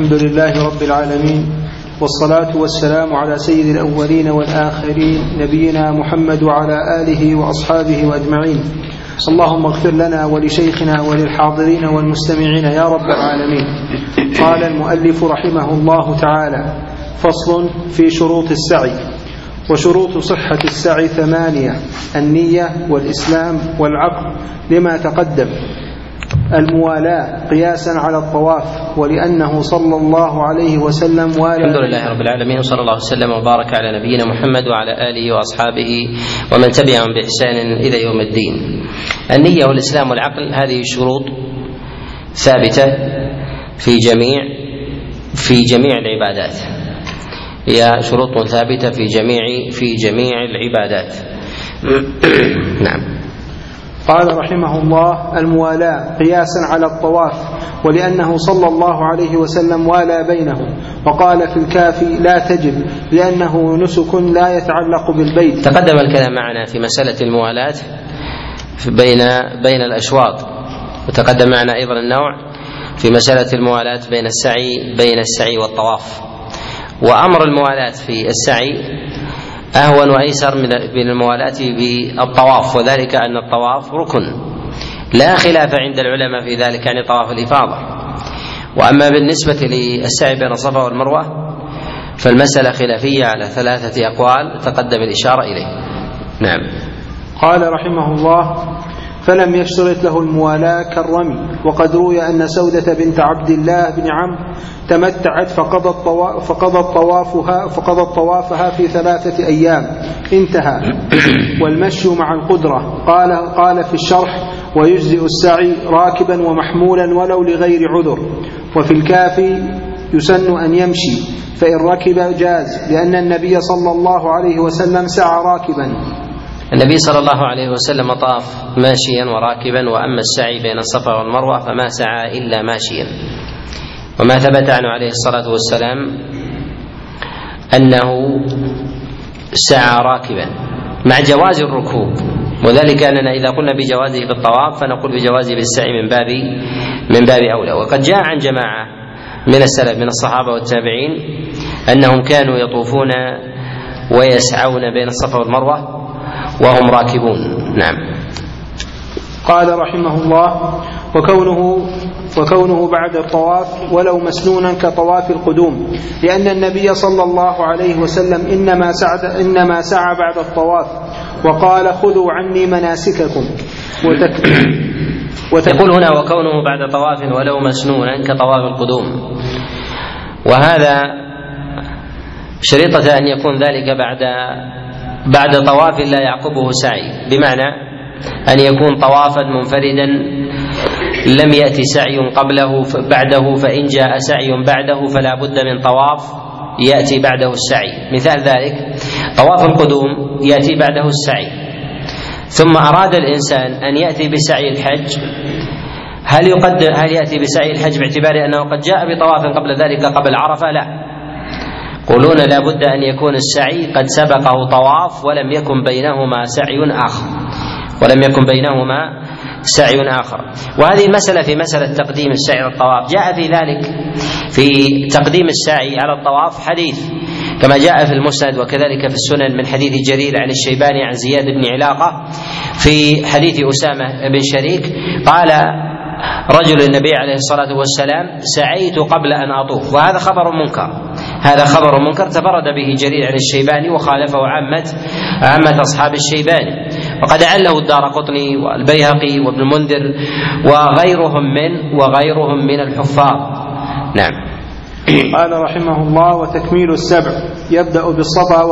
الحمد لله رب العالمين والصلاة والسلام على سيد الأولين والآخرين نبينا محمد وعلى آله وأصحابه وأجمعين. اللهم اغفر لنا ولشيخنا وللحاضرين والمستمعين يا رب العالمين. قال المؤلف رحمه الله تعالى فصل في شروط السعي. وشروط صحة السعي ثمانية النية والإسلام والعقل لما تقدم. الموالاة قياسا على الطواف ولأنه صلى الله عليه وسلم والى الحمد لله رب العالمين وصلى الله وسلم وبارك على نبينا محمد وعلى آله وأصحابه ومن تبعهم بإحسان إلى يوم الدين. النية والإسلام والعقل هذه شروط ثابتة في جميع في جميع العبادات. هي شروط ثابتة في جميع في جميع العبادات. نعم. قال رحمه الله الموالاة قياسا على الطواف ولأنه صلى الله عليه وسلم والى بينهم وقال في الكافي لا تجب لأنه نسك لا يتعلق بالبيت. تقدم الكلام معنا في مسألة الموالاة بين بين الأشواط وتقدم معنا أيضا النوع في مسألة الموالاة بين السعي بين السعي والطواف. وأمر الموالاة في السعي أهون وأيسر من الموالاة بالطواف وذلك أن الطواف ركن. لا خلاف عند العلماء في ذلك يعني طواف الإفاضة. وأما بالنسبة للسعي بين الصفا والمروة فالمسألة خلافية على ثلاثة أقوال تقدم الإشارة إليه. نعم. قال رحمه الله فلم يشترط له الموالاة كالرمي. وقد روي أن سودة بنت عبد الله بن عمرو تمتعت فقضت فقضت طوافها فقضت طوافها في ثلاثة أيام. انتهى. والمشي مع القدرة. قال قال في الشرح ويجزئ السعي راكبا ومحمولا ولو لغير عذر. وفي الكافي يسن أن يمشي. فإن ركب جاز لأن النبي صلى الله عليه وسلم سعى راكبا. النبي صلى الله عليه وسلم طاف ماشيا وراكبا وأما السعي بين الصفا والمروة فما سعى إلا ماشيا. وما ثبت عنه عليه الصلاة والسلام أنه سعى راكبا مع جواز الركوب. وذلك أننا إذا قلنا بجوازه بالطواف فنقول بجوازه بالسعي من باب من باب أولى. وقد جاء عن جماعة من السلف من الصحابة والتابعين أنهم كانوا يطوفون ويسعون بين الصفا والمروة وهم راكبون. نعم. قال رحمه الله وكونه وكونه بعد الطواف ولو مسنونا كطواف القدوم لأن النبي صلى الله عليه وسلم إنما سعد إنما سعى بعد الطواف وقال خذوا عني مناسككم. وتك يقول هنا وكونه بعد طواف ولو مسنونا كطواف القدوم. وهذا شريطة أن يكون ذلك بعد بعد طواف لا يعقبه سعي. بمعنى أن يكون طوافا منفردا لم يأتي سعي قبله بعده فإن جاء سعي بعده فلا بد من طواف يأتي بعده السعي. مثال ذلك طواف القدوم يأتي بعده السعي. ثم أراد الإنسان أن يأتي بسعي الحج. هل يقدر هل يأتي بسعي الحج باعتبار أنه قد جاء بطواف قبل ذلك قبل عرفة؟ لا. يقولون لا بد أن يكون السعي قد سبقه طواف ولم يكن بينهما سعي آخر. ولم يكن بينهما سعي آخر. وهذه المسألة في مسألة تقديم السعي على الطواف جاء في ذلك في تقديم السعي على الطواف حديث كما جاء في المسند وكذلك في السنن من حديث جرير عن الشيباني عن زياد بن علاقة في حديث أسامة بن شريك قال رجل النبي عليه الصلاة والسلام سعيت قبل أن أطوف. وهذا خبر منكر. هذا خبر منكر تفرد به جرير عن الشيباني وخالفه عامة عامة أصحاب الشيباني. وقد أعله الدار قطني والبيهقي وابن المنذر وغيرهم من وغيرهم من الحفاظ. نعم. قال رحمه الله وتكميل السبع. يبدأ بالصفا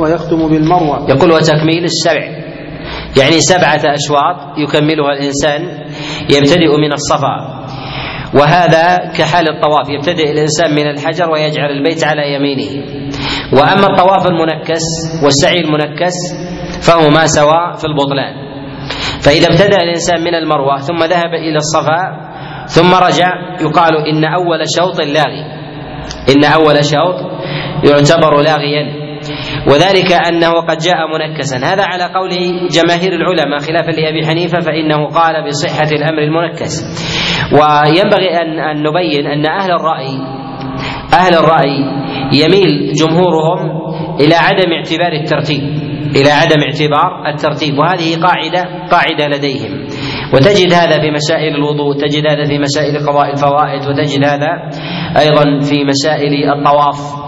ويختم بالمروة. يقول وتكميل السبع. يعني سبعة أشواط يكملها الإنسان يبتدئ من الصفا. وهذا كحال الطواف يبتدئ الإنسان من الحجر ويجعل البيت على يمينه. وأما الطواف المنكس والسعي المنكس فهما سواء في البطلان. فإذا ابتدأ الإنسان من المروة ثم ذهب إلى الصفا ثم رجع يقال إن أول شوط لاغي. إن أول شوط يعتبر لاغيا. وذلك أنه قد جاء منكسا. هذا على قول جماهير العلماء خلافا لأبي حنيفة فإنه قال بصحة الأمر المنكس. وينبغي ان أن نبين أن أهل الراي أهل الرأي يميل جمهورهم إلى عدم اعتبار الترتيب إلى عدم اعتبار الترتيب. وهذه قاعدة قاعدة لديهم. وتجد هذا في مسائل الوضوء تجد هذا في مسائل قضاء الفوائد وتجد هذا أيضا في مسائل الطواف.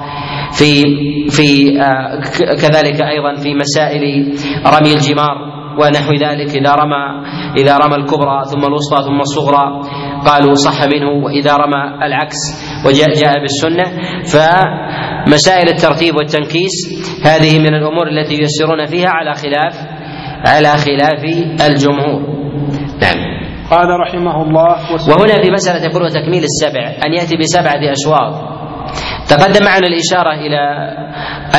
في في آه، كذلك أيضا في مسائل رمي الجمار ونحو ذلك. إذا رمى إذا رمى الكبرى ثم الوسطى ثم الصغرى قالوا صح منه وإذا رمى العكس وجاء جاء بالسنة. فمسائل الترتيب والتنكيس هذه من الأمور التي ييسرون فيها على خلاف على خلاف الجمهور. نعم. قال رحمه الله وهنا في مسألة يقول وتكميل السبع أن يأتي بسبعة أشواط. تقدم معنا الإشارة إلى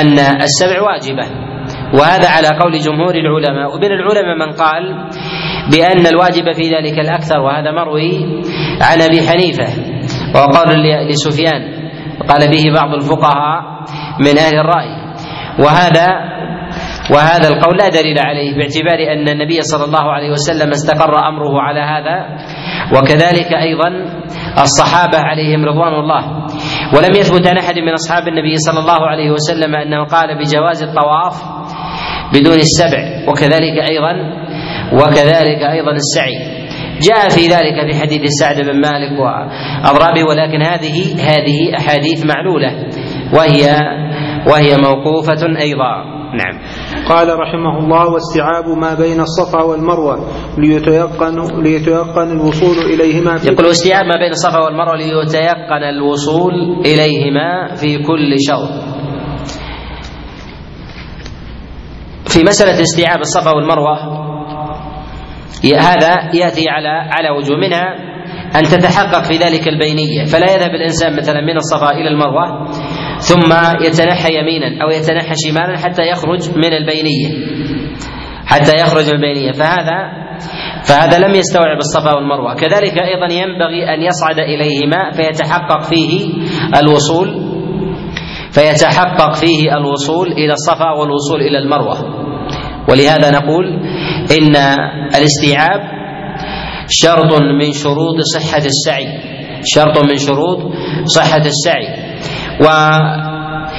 أن السبع واجبة وهذا على قول جمهور العلماء ومن العلماء من قال بأن الواجب في ذلك الأكثر وهذا مروي عن أبي حنيفة وقول لسفيان قال به بعض الفقهاء من أهل الرأي. وهذا وهذا القول لا دليل عليه باعتبار أن النبي صلى الله عليه وسلم استقر أمره على هذا وكذلك أيضا الصحابة عليهم رضوان الله. ولم يثبت عن أحد من أصحاب النبي صلى الله عليه وسلم أنه قال بجواز الطواف بدون السبع وكذلك أيضا وكذلك أيضا السعي. جاء في ذلك في حديث سعد بن مالك واضرابه ولكن هذه هذه أحاديث معلولة وهي وهي موقوفة أيضا. نعم. قال رحمه الله واستيعاب ما بين الصفا والمروة ليتيقن ليتيقن الوصول إليهما في يقول استيعاب ما بين الصفا والمروة ليتيقن الوصول إليهما في كل شوط في مسألة استيعاب الصفا والمروة هذا يأتي على على وجوه منها أن تتحقق في ذلك البينية. فلا يذهب الإنسان مثلا من الصفا إلى المروة ثم يتنحى يمينا أو يتنحى شمالا حتى يخرج من البينية. حتى يخرج من البينية. فهذا فهذا لم يستوعب الصفا والمروة. كذلك أيضا ينبغي أن يصعد إليهما فيتحقق فيه الوصول فيتحقق فيه الوصول إلى الصفا والوصول إلى المروة. ولهذا نقول إن الاستيعاب شرط من شروط صحة السعي. شرط من شروط صحة السعي. وهذا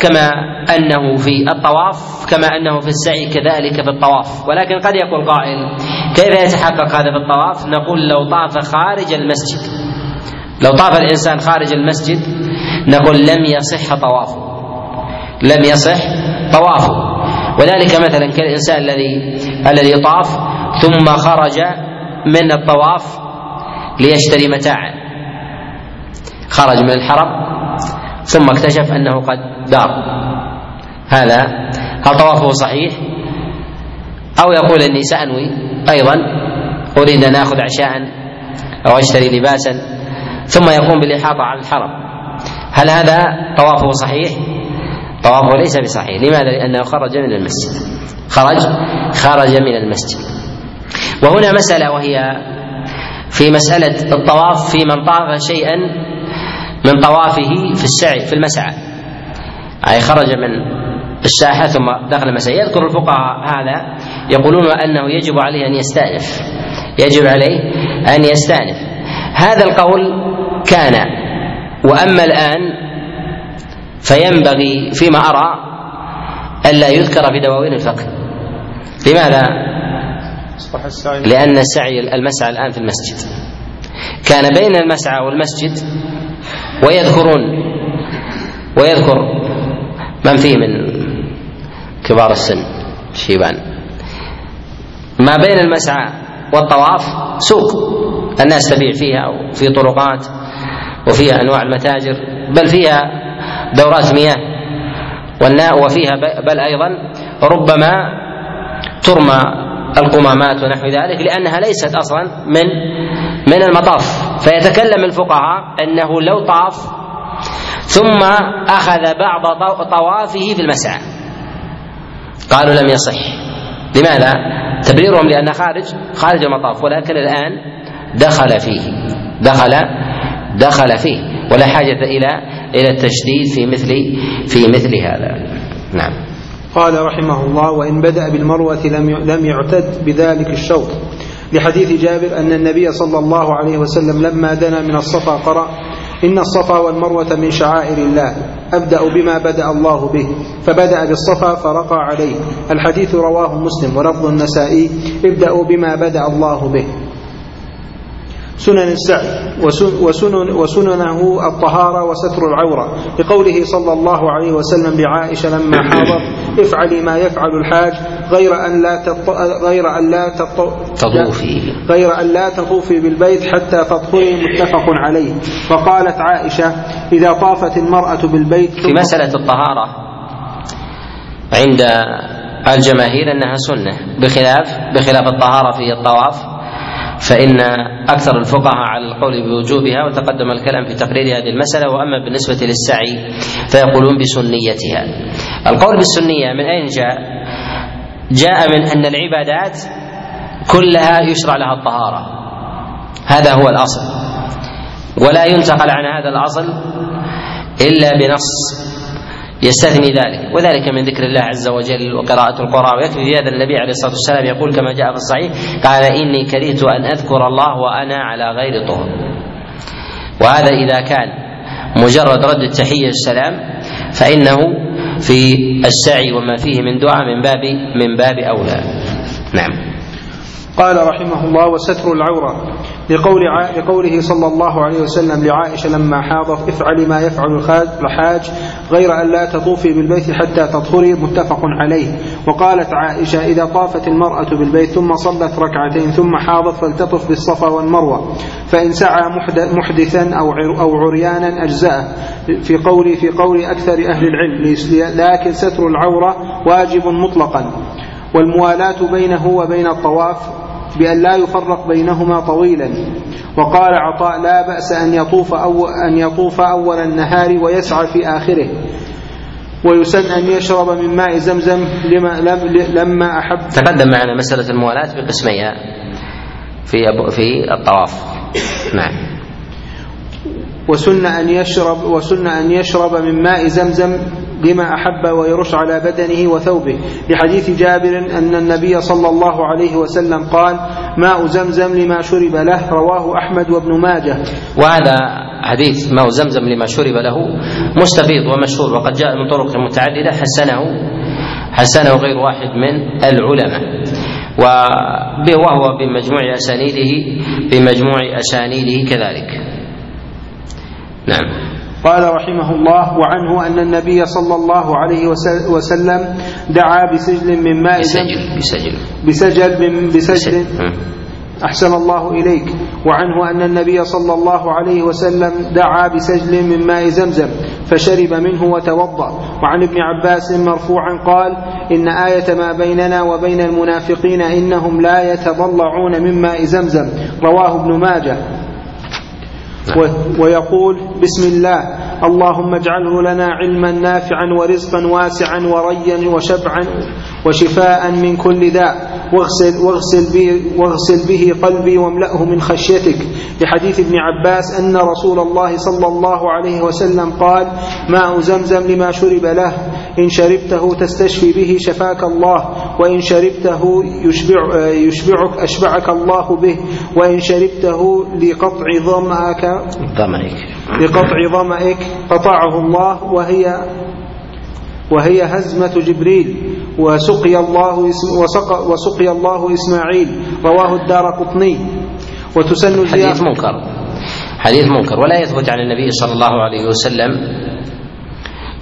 كما أنه في الطواف كما أنه في السعي كذلك في الطواف. ولكن قد يقول قائل كيف يتحقق هذا في الطواف؟ نقول لو طاف خارج المسجد لو طاف الإنسان خارج المسجد نقول لم يصح طوافه. لم يصح طوافه. وذلك مثلا كالإنسان الذي الذي طاف ثم خرج من الطواف ليشتري متاعا. خرج من الحرم ثم اكتشف أنه قد دار. هذا هل طوافه صحيح؟ أو يقول إني سأنوي أيضا أريد أن آخذ عشاء أو أشتري لباسا ثم يقوم بالإحاطة على الحرم. هل هذا طوافه صحيح؟ طوافه ليس بصحيح. لماذا؟ لأنه خرج من المسجد. خرج خرج من المسجد. وهنا مسألة وهي في مسألة الطواف في من طاف شيئا من طوافه في السعي في المسعى. أي خرج من الساحة ثم دخل المسعى. يذكر الفقهاء هذا يقولون أنه يجب عليه أن يستأنف. يجب عليه أن يستأنف. هذا القول كان وأما الآن فينبغي فيما أرى ألا يذكر في دواوين الفقه. لماذا؟ لأن السعي المسعى الآن في المسجد. كان بين المسعى والمسجد ويذكرون. ويذكر. من فيه من كبار السن؟ شيبان. ما بين المسعى والطواف سوق. الناس تبيع فيها وفي طرقات وفيها أنواع المتاجر بل فيها دورات مياه. والناء وفيها بل أيضا ربما ترمى القمامات ونحو ذلك لأنها ليست أصلا من من المطاف. فيتكلم الفقهاء أنه لو طاف ثم أخذ بعض طوافه في المسعى قالوا لم يصح. لماذا؟ تبريرهم لأن خارج خارج المطاف ولكن الآن دخل فيه. دخل دخل فيه. ولا حاجة إلى إلى التشديد في مثل في مثل هذا. نعم. قال رحمه الله وإن بدأ بالمروة لم لم يعتد بذلك الشوط. لحديث جابر أن النبي صلى الله عليه وسلم لما دنا من الصفا قرأ إن الصفا والمروة من شعائر الله أبدأ بما بدأ الله به فبدأ بالصفا فرقى عليه. الحديث رواه مسلم ولفظ النسائي ابدأوا بما بدأ الله به. سنن السعي وسنن وسننه الطهارة وستر العورة. لقوله صلى الله عليه وسلم لعائشة لما حاضت افعلي ما يفعل الحاج غير أن لا تط... غير أن لا تط... تطوفي. غير أن لا تطوفي بالبيت حتى تطهري متفق عليه. وقالت عائشة إذا طافت المرأة بالبيت في مسألة الطهارة عند الجماهير أنها سنة بخلاف بخلاف الطهارة في الطواف فإن أكثر الفقهاء على القول بوجوبها وتقدم الكلام في تقرير هذه المسألة وأما بالنسبة للسعي فيقولون بسنيتها. القول بالسنية من أين جاء؟ جاء من أن العبادات كلها يشرع لها الطهارة. هذا هو الأصل. ولا ينتقل عن هذا الأصل إلا بنص يستثني ذلك. وذلك من ذكر الله عز وجل وقراءة القرآن. ويكفي في هذا النبي عليه الصلاة والسلام يقول كما جاء في الصحيح قال إني كرهت أن أذكر الله وأنا على غير طهر وهذا إذا كان مجرد رد التحية السلام فإنه في السعي وما فيه من دعاء من باب من باب أولى. نعم. قال رحمه الله وستر العورة. لقول لقوله صلى الله عليه وسلم لعائشة لما حاضت افعلي ما يفعل الحاج غير أن لا تطوفي بالبيت حتى تطهري متفق عليه. وقالت عائشة إذا طافت المرأة بالبيت ثم صلت ركعتين ثم حاضت فلتطف بالصفا والمروة فإن سعى محدثا أو أو عريانا أجزأه. في قول في قول أكثر أهل العلم لكن ستر العورة واجب مطلقا. والموالاة بينه وبين الطواف بأن لا يفرق بينهما طويلا. وقال عطاء لا بأس أن يطوف أو أن يطوف أول النهار ويسعى في آخره. ويسن أن يشرب من ماء زمزم لما لما أحب. تقدم معنا مسألة الموالاة بقسميها في في الطواف. نعم. وسن أن يشرب وسن أن يشرب من ماء زمزم لما أحب ويرش على بدنه وثوبه. لحديث جابر أن النبي صلى الله عليه وسلم قال ماء زمزم لما شرب له رواه أحمد وابن ماجه. وهذا حديث ماء زمزم لما شرب له مستفيض ومشهور وقد جاء من طرق متعددة حسنه حسنه غير واحد من العلماء. وهو بمجموع أسانيده بمجموع أسانيده كذلك. نعم. قال رحمه الله وعنه أن النبي صلى الله عليه وسلم دعا بسجل من ماء بسجل بسجل. بسجل من بسجل. أحسن الله إليك. وعنه أن النبي صلى الله عليه وسلم دعا بسجل من ماء زمزم فشرب منه وتوضأ. وعن ابن عباس مرفوعا قال إن آية ما بيننا وبين المنافقين إنهم لا يتضلعون من ماء زمزم. رواه ابن ماجه. ويقول بسم الله. اللهم اجعله لنا علما نافعا ورزقا واسعا وريا وشبعا وشفاء من كل داء. واغسل, واغسل, به, واغسل به قلبي واملأه من خشيتك. لحديث ابن عباس أن رسول الله صلى الله عليه وسلم قال ماء زمزم لما شرب له. إن شربته تستشفي به شفاك الله. وإن شربته يشبع يشبعك أشبعك الله به. وإن شربته لقطع ظمأك ظمأك. لقطع ظمأك قطعه الله. وهي وهي هزمة جبريل. وسقي الله وسقى وسقي الله إسماعيل. رواه الدار قطني. وتسن حديث منكر. حديث منكر. ولا يثبت عن النبي صلى الله عليه وسلم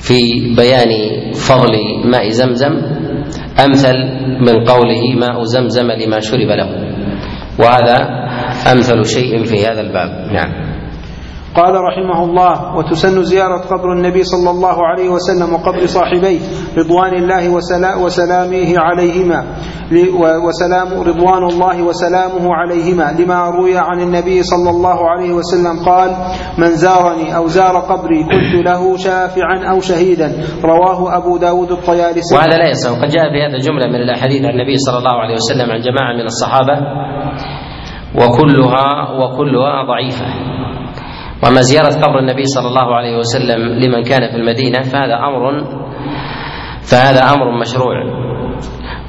في بيان فضل ماء زمزم أمثل من قوله ماء زمزم لما شرب له. وهذا أمثل شيء في هذا الباب. نعم. قال رحمه الله وتسن زيارة قبر النبي صلى الله عليه وسلم وقبر صاحبيه رضوان الله وسلامه عليهما وسلام رضوان الله وسلامه عليهما لما روي عن النبي صلى الله عليه وسلم قال من زارني أو زار قبري كنت له شافعا أو شهيدا رواه أبو داود الطيالسي. وهذا لا يسع وقد جاء في هذا جملة من الأحاديث عن النبي صلى الله عليه وسلم عن جماعة من الصحابة وكلها وكلها ضعيفة. وأما زيارة قبر النبي صلى الله عليه وسلم لمن كان في المدينة فهذا أمر فهذا أمر مشروع.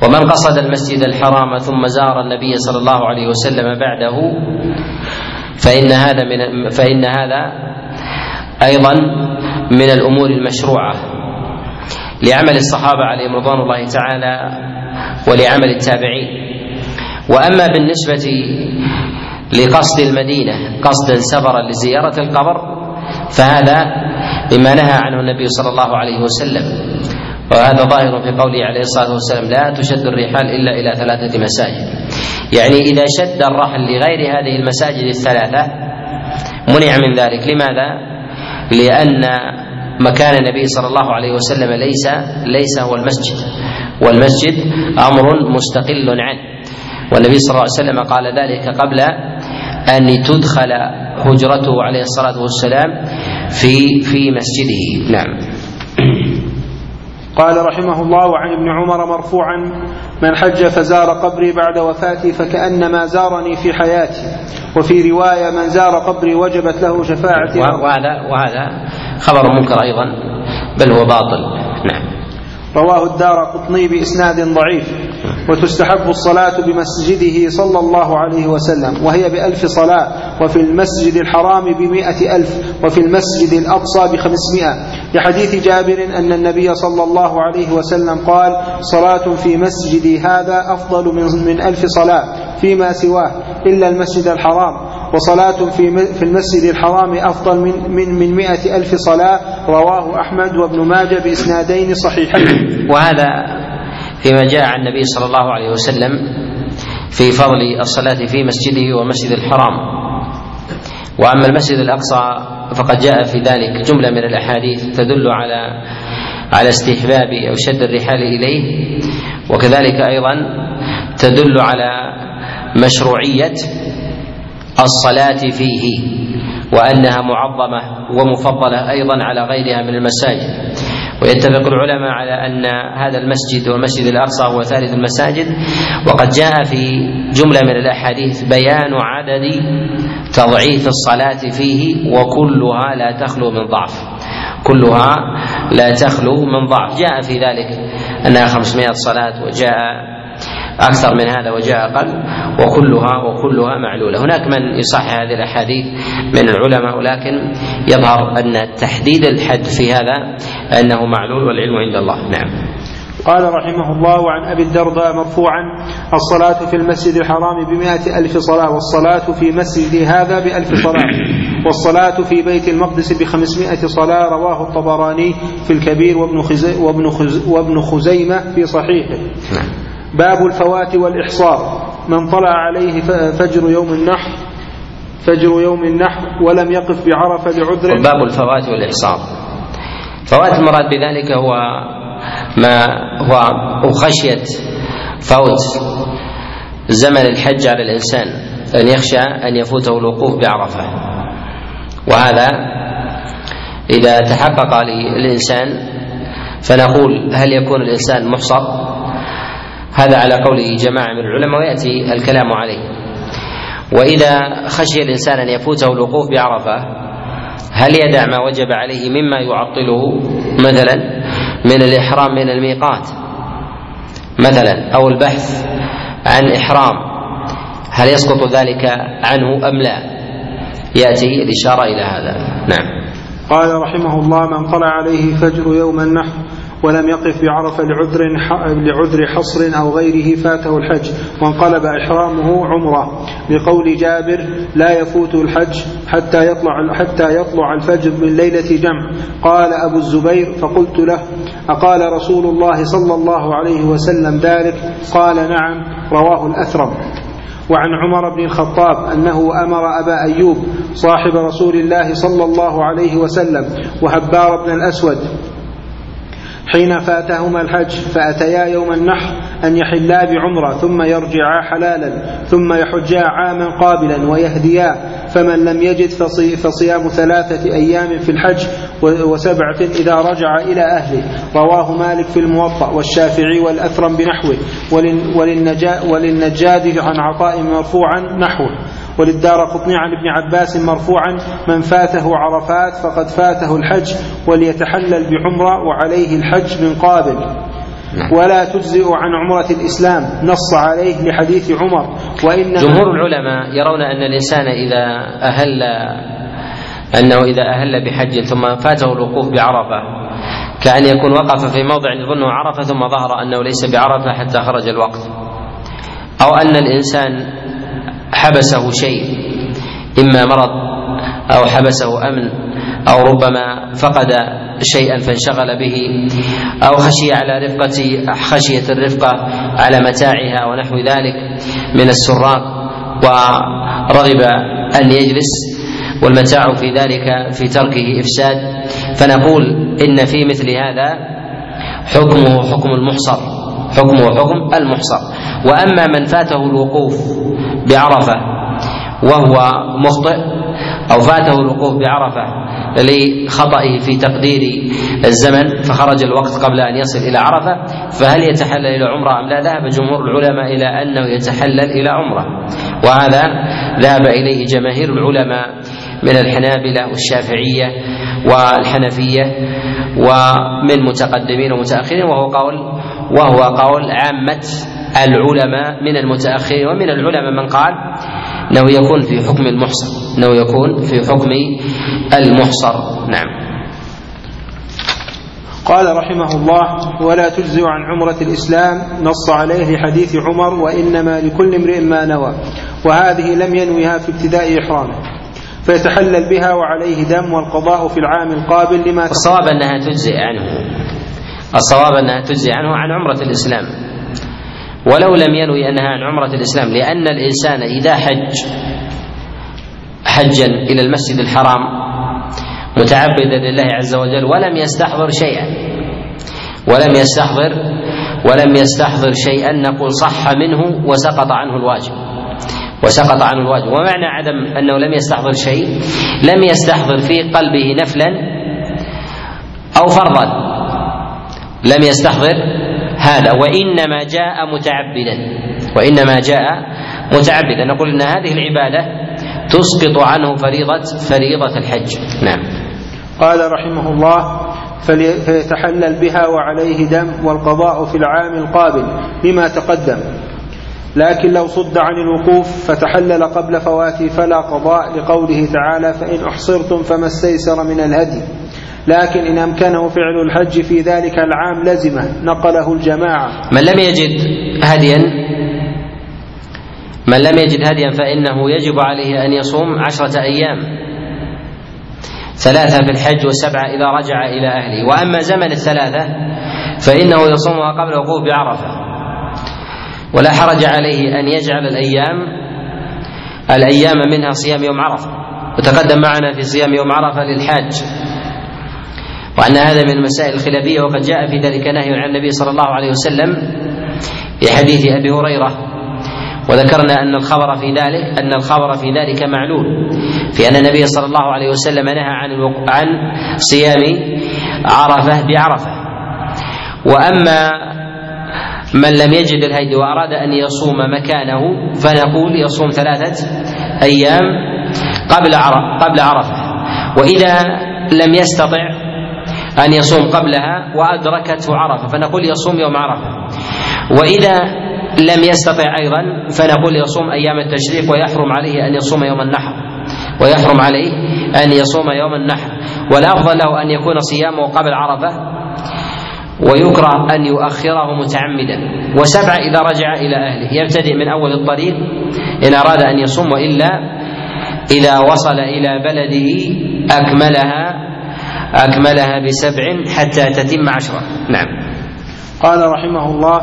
ومن قصد المسجد الحرام ثم زار النبي صلى الله عليه وسلم بعده فإن هذا من فإن هذا أيضا من الأمور المشروعة لعمل الصحابة عليهم رضوان الله تعالى ولعمل التابعين. وأما بالنسبة لقصد المدينة قصدا سفرا لزيارة القبر. فهذا مما نهى عنه النبي صلى الله عليه وسلم. وهذا ظاهر في قوله عليه الصلاة والسلام لا تشد الرحال إلا إلى ثلاثة مساجد. يعني إذا شد الرحل لغير هذه المساجد الثلاثة منع من ذلك. لماذا؟ لأن مكان النبي صلى الله عليه وسلم ليس ليس هو المسجد. والمسجد أمر مستقل عنه. والنبي صلى الله عليه وسلم قال ذلك قبل أن تدخل هجرته عليه الصلاة والسلام في في مسجده. نعم. قال رحمه الله عن ابن عمر مرفوعا من حج فزار قبري بعد وفاتي فكأنما زارني في حياتي وفي رواية من زار قبري وجبت له شفاعتي. وهذا وهذا خبر منكر أيضا بل هو باطل. نعم. رواه الدار قطني بإسناد ضعيف. وتستحب الصلاة بمسجده صلى الله عليه وسلم وهي بألف صلاة وفي المسجد الحرام بمئة ألف وفي المسجد الأقصى بخمسمائة. لحديث جابر أن النبي صلى الله عليه وسلم قال صلاة في مسجدي هذا أفضل من, من ألف صلاة فيما سواه إلا المسجد الحرام. وصلاة في في المسجد الحرام أفضل من من من مئة ألف صلاة. رواه أحمد وابن ماجه بإسنادين صحيحين. وهذا فيما جاء عن النبي صلى الله عليه وسلم في فضل الصلاة في مسجده ومسجد الحرام. وأما المسجد الأقصى فقد جاء في ذلك جملة من الأحاديث تدل على على استحباب أو شد الرحال إليه وكذلك أيضا تدل على مشروعية الصلاة فيه وأنها معظمة ومفضلة أيضا على غيرها من المساجد. ويتفق العلماء على أن هذا المسجد والمسجد الأقصى هو ثالث المساجد. وقد جاء في جملة من الأحاديث بيان عدد تضعيف الصلاة فيه وكلها لا تخلو من ضعف. كلها لا تخلو من ضعف. جاء في ذلك أنها خمسمائة صلاة وجاء أكثر من هذا وجاء أقل وكلها وكلها معلولة. هناك من يصحح هذه الأحاديث من العلماء ولكن يظهر أن تحديد الحد في هذا أنه معلول والعلم عند الله. نعم. قال رحمه الله عن أبي الدرداء مرفوعا الصلاة في المسجد الحرام بمائة ألف صلاة والصلاة في مسجد هذا بألف صلاة والصلاة في بيت المقدس بخمسمائة صلاة رواه الطبراني في الكبير وابن, خزي وابن, خز وابن خزيمة في صحيحه. نعم. باب الفوات والإحصار. من طلع عليه فجر يوم النحر فجر يوم النحر ولم يقف بعرفة لعذر. باب الفوات والإحصار. فوات المراد بذلك هو ما هو خشية فوت زمن الحج على الإنسان أن يخشى أن يفوته الوقوف بعرفة. وهذا إذا تحقق للإنسان فنقول هل يكون الإنسان محصر؟ هذا على قول جماعة من العلماء ويأتي الكلام عليه. وإذا خشي الإنسان أن يفوته الوقوف بعرفة هل يدع ما وجب عليه مما يعطله؟ مثلا من الإحرام من الميقات مثلا أو البحث عن إحرام هل يسقط ذلك عنه أم لا؟ يأتي الإشارة إلى هذا. نعم. قال رحمه الله من طلع عليه فجر يوم النحر ولم يقف بعرفة لعذر لعذر حصر أو غيره فاته الحج وانقلب إحرامه عمرة. لقول جابر لا يفوت الحج حتى يطلع حتى يطلع الفجر من ليلة جمع. قال أبو الزبير فقلت له أقال رسول الله صلى الله عليه وسلم ذلك؟ قال نعم رواه الأثرم وعن عمر بن الخطاب أنه أمر أبا أيوب صاحب رسول الله صلى الله عليه وسلم وهبار بن الأسود حين فاتهما الحج فأتيا يوم النحر أن يحلا بعمرة ثم يرجعا حلالا ثم يحجا عاما قابلا ويهديا فمن لم يجد فصيام ثلاثة أيام في الحج وسبعة إذا رجع إلى أهله. رواه مالك في الموطأ والشافعي والأثرم بنحوه وللنجاد عن عطاء مرفوعا نحوه. وللدار قطني عن ابن عباس مرفوعا من فاته عرفات فقد فاته الحج وليتحلل بعمرة وعليه الحج من قابل نعم. ولا تجزئ عن عمرة الإسلام نص عليه لحديث عمر وإن جمهور العلماء يرون أن الإنسان إذا أهل أنه إذا أهل بحج ثم فاته الوقوف بعرفة كأن يكون وقف في موضع يظنه عرفة ثم ظهر أنه ليس بعرفة حتى خرج الوقت أو أن الإنسان حبسه شيء إما مرض أو حبسه أمن أو ربما فقد شيئا فانشغل به أو خشي على رفقة خشية الرفقة على متاعها ونحو ذلك من السراق ورغب أن يجلس والمتاع في ذلك في تركه إفساد. فنقول إن في مثل هذا حكمه حكم المحصر حكمه حكم المحصر. وأما من فاته الوقوف بعرفة وهو مخطئ أو فاته الوقوف بعرفة لخطئه في تقدير الزمن فخرج الوقت قبل أن يصل إلى عرفة فهل يتحلل إلى عمرة أم لا؟ ذهب جمهور العلماء إلى أنه يتحلل إلى عمرة وهذا ذهب إليه جماهير العلماء من الحنابلة والشافعية والحنفية ومن متقدمين ومتأخرين وهو قول وهو قول عامة العلماء من المتأخرين ومن العلماء من قال إنه يكون في حكم المحصر إنه يكون في حكم المحصر. نعم. قال رحمه الله ولا تجزئ عن عمرة الإسلام نص عليه حديث عمر وإنما لكل امرئ ما نوى وهذه لم ينويها في ابتداء إحرامه فيتحلل بها وعليه دم والقضاء في العام القابل لما الصواب أنها تجزئ عنه. الصواب أنها تجزئ عنه عن عمرة الإسلام. ولو لم ينوي أنها عن عمرة الإسلام لأن الإنسان إذا حج حجا إلى المسجد الحرام متعبدا لله عز وجل ولم يستحضر شيئا ولم يستحضر ولم يستحضر شيئا نقول صح منه وسقط عنه الواجب. وسقط عنه الواجب. ومعنى عدم أنه لم يستحضر شيء لم يستحضر في قلبه نفلا أو فرضا. لم يستحضر هذا وإنما جاء متعبدا وإنما جاء متعبدا. نقول إن هذه العبادة تسقط عنه فريضة فريضة الحج. نعم. قال رحمه الله فيتحلل بها وعليه دم والقضاء في العام القابل لما تقدم. لكن لو صد عن الوقوف فتحلل قبل فواته فلا قضاء لقوله تعالى فإن أحصرتم فما استيسر من الهدي. لكن إن أمكنه فعل الحج في ذلك العام لزمه نقله الجماعة. من لم يجد هديا من لم يجد هديا فإنه يجب عليه أن يصوم عشرة أيام. ثلاثة في الحج وسبعة إذا رجع إلى أهله. وأما زمن الثلاثة فإنه يصومها قبل وقوف بعرفة ولا حرج عليه أن يجعل الأيام الأيام منها صيام يوم عرفة. وتقدم معنا في صيام يوم عرفة للحاج. وأن هذا من المسائل الخلافية وقد جاء في ذلك نهي عن النبي صلى الله عليه وسلم في حديث أبي هريرة. وذكرنا أن الخبر في ذلك أن الخبر في ذلك معلول في أن النبي صلى الله عليه وسلم نهى عن عن صيام عرفة بعرفة. وأما من لم يجد الهدي وأراد أن يصوم مكانه فنقول يصوم ثلاثة أيام قبل عرفة قبل عرفة. وإذا لم يستطع أن يصوم قبلها وأدركته عرفة فنقول يصوم يوم عرفة. وإذا لم يستطع أيضا فنقول يصوم أيام التشريق ويحرم عليه أن يصوم يوم النحر. ويحرم عليه أن يصوم يوم النحر. والأفضل له أن يكون صيامه قبل عرفة ويكره أن يؤخره متعمدا. وسبعة إذا رجع إلى أهله. يبتدئ من أول الطريق إن أراد أن يصوم وإلا إذا وصل إلى بلده أكملها أكملها بسبع حتى تتم عشرة. نعم. قال رحمه الله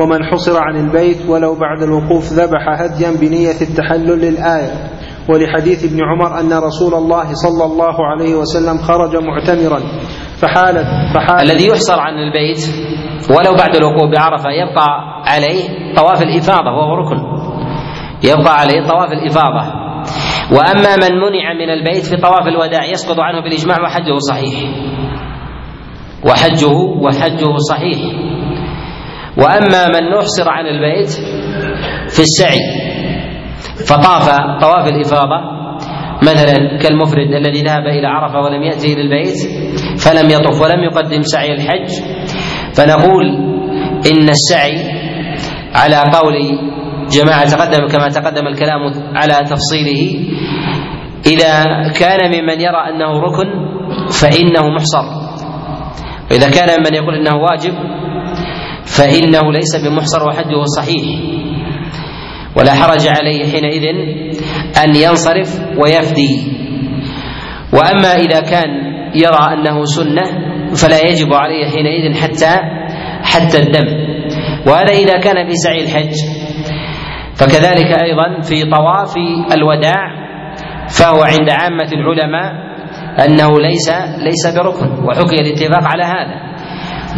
ومن حصر عن البيت ولو بعد الوقوف ذبح هديا بنية التحلل للآية. ولحديث ابن عمر أن رسول الله صلى الله عليه وسلم خرج معتمرا فحالت فحالت الذي يحصر عن البيت ولو بعد الوقوف بعرفة يبقى عليه طواف الإفاضة وهو ركن. يبقى عليه طواف الإفاضة. وأما من منع من البيت في طواف الوداع يسقط عنه بالإجماع وحجه صحيح. وحجه وحجه صحيح. وأما من نحصر عن البيت في السعي فطاف طواف الإفاضة مثلا كالمفرد الذي ذهب إلى عرفة ولم يأتي إلى البيت فلم يطف ولم يقدم سعي الحج فنقول إن السعي على قول جماعة تقدم كما تقدم الكلام على تفصيله. إذا كان ممن يرى أنه ركن فإنه محصر. وإذا كان ممن يقول إنه واجب فإنه ليس بمحصر وحده صحيح. ولا حرج عليه حينئذ أن ينصرف ويفدي. وأما إذا كان يرى أنه سنة فلا يجب عليه حينئذ حتى حتى الدم. وهذا إذا كان في سعي الحج. فكذلك أيضا في طواف الوداع فهو عند عامة العلماء أنه ليس ليس بركن وحكي الاتفاق على هذا.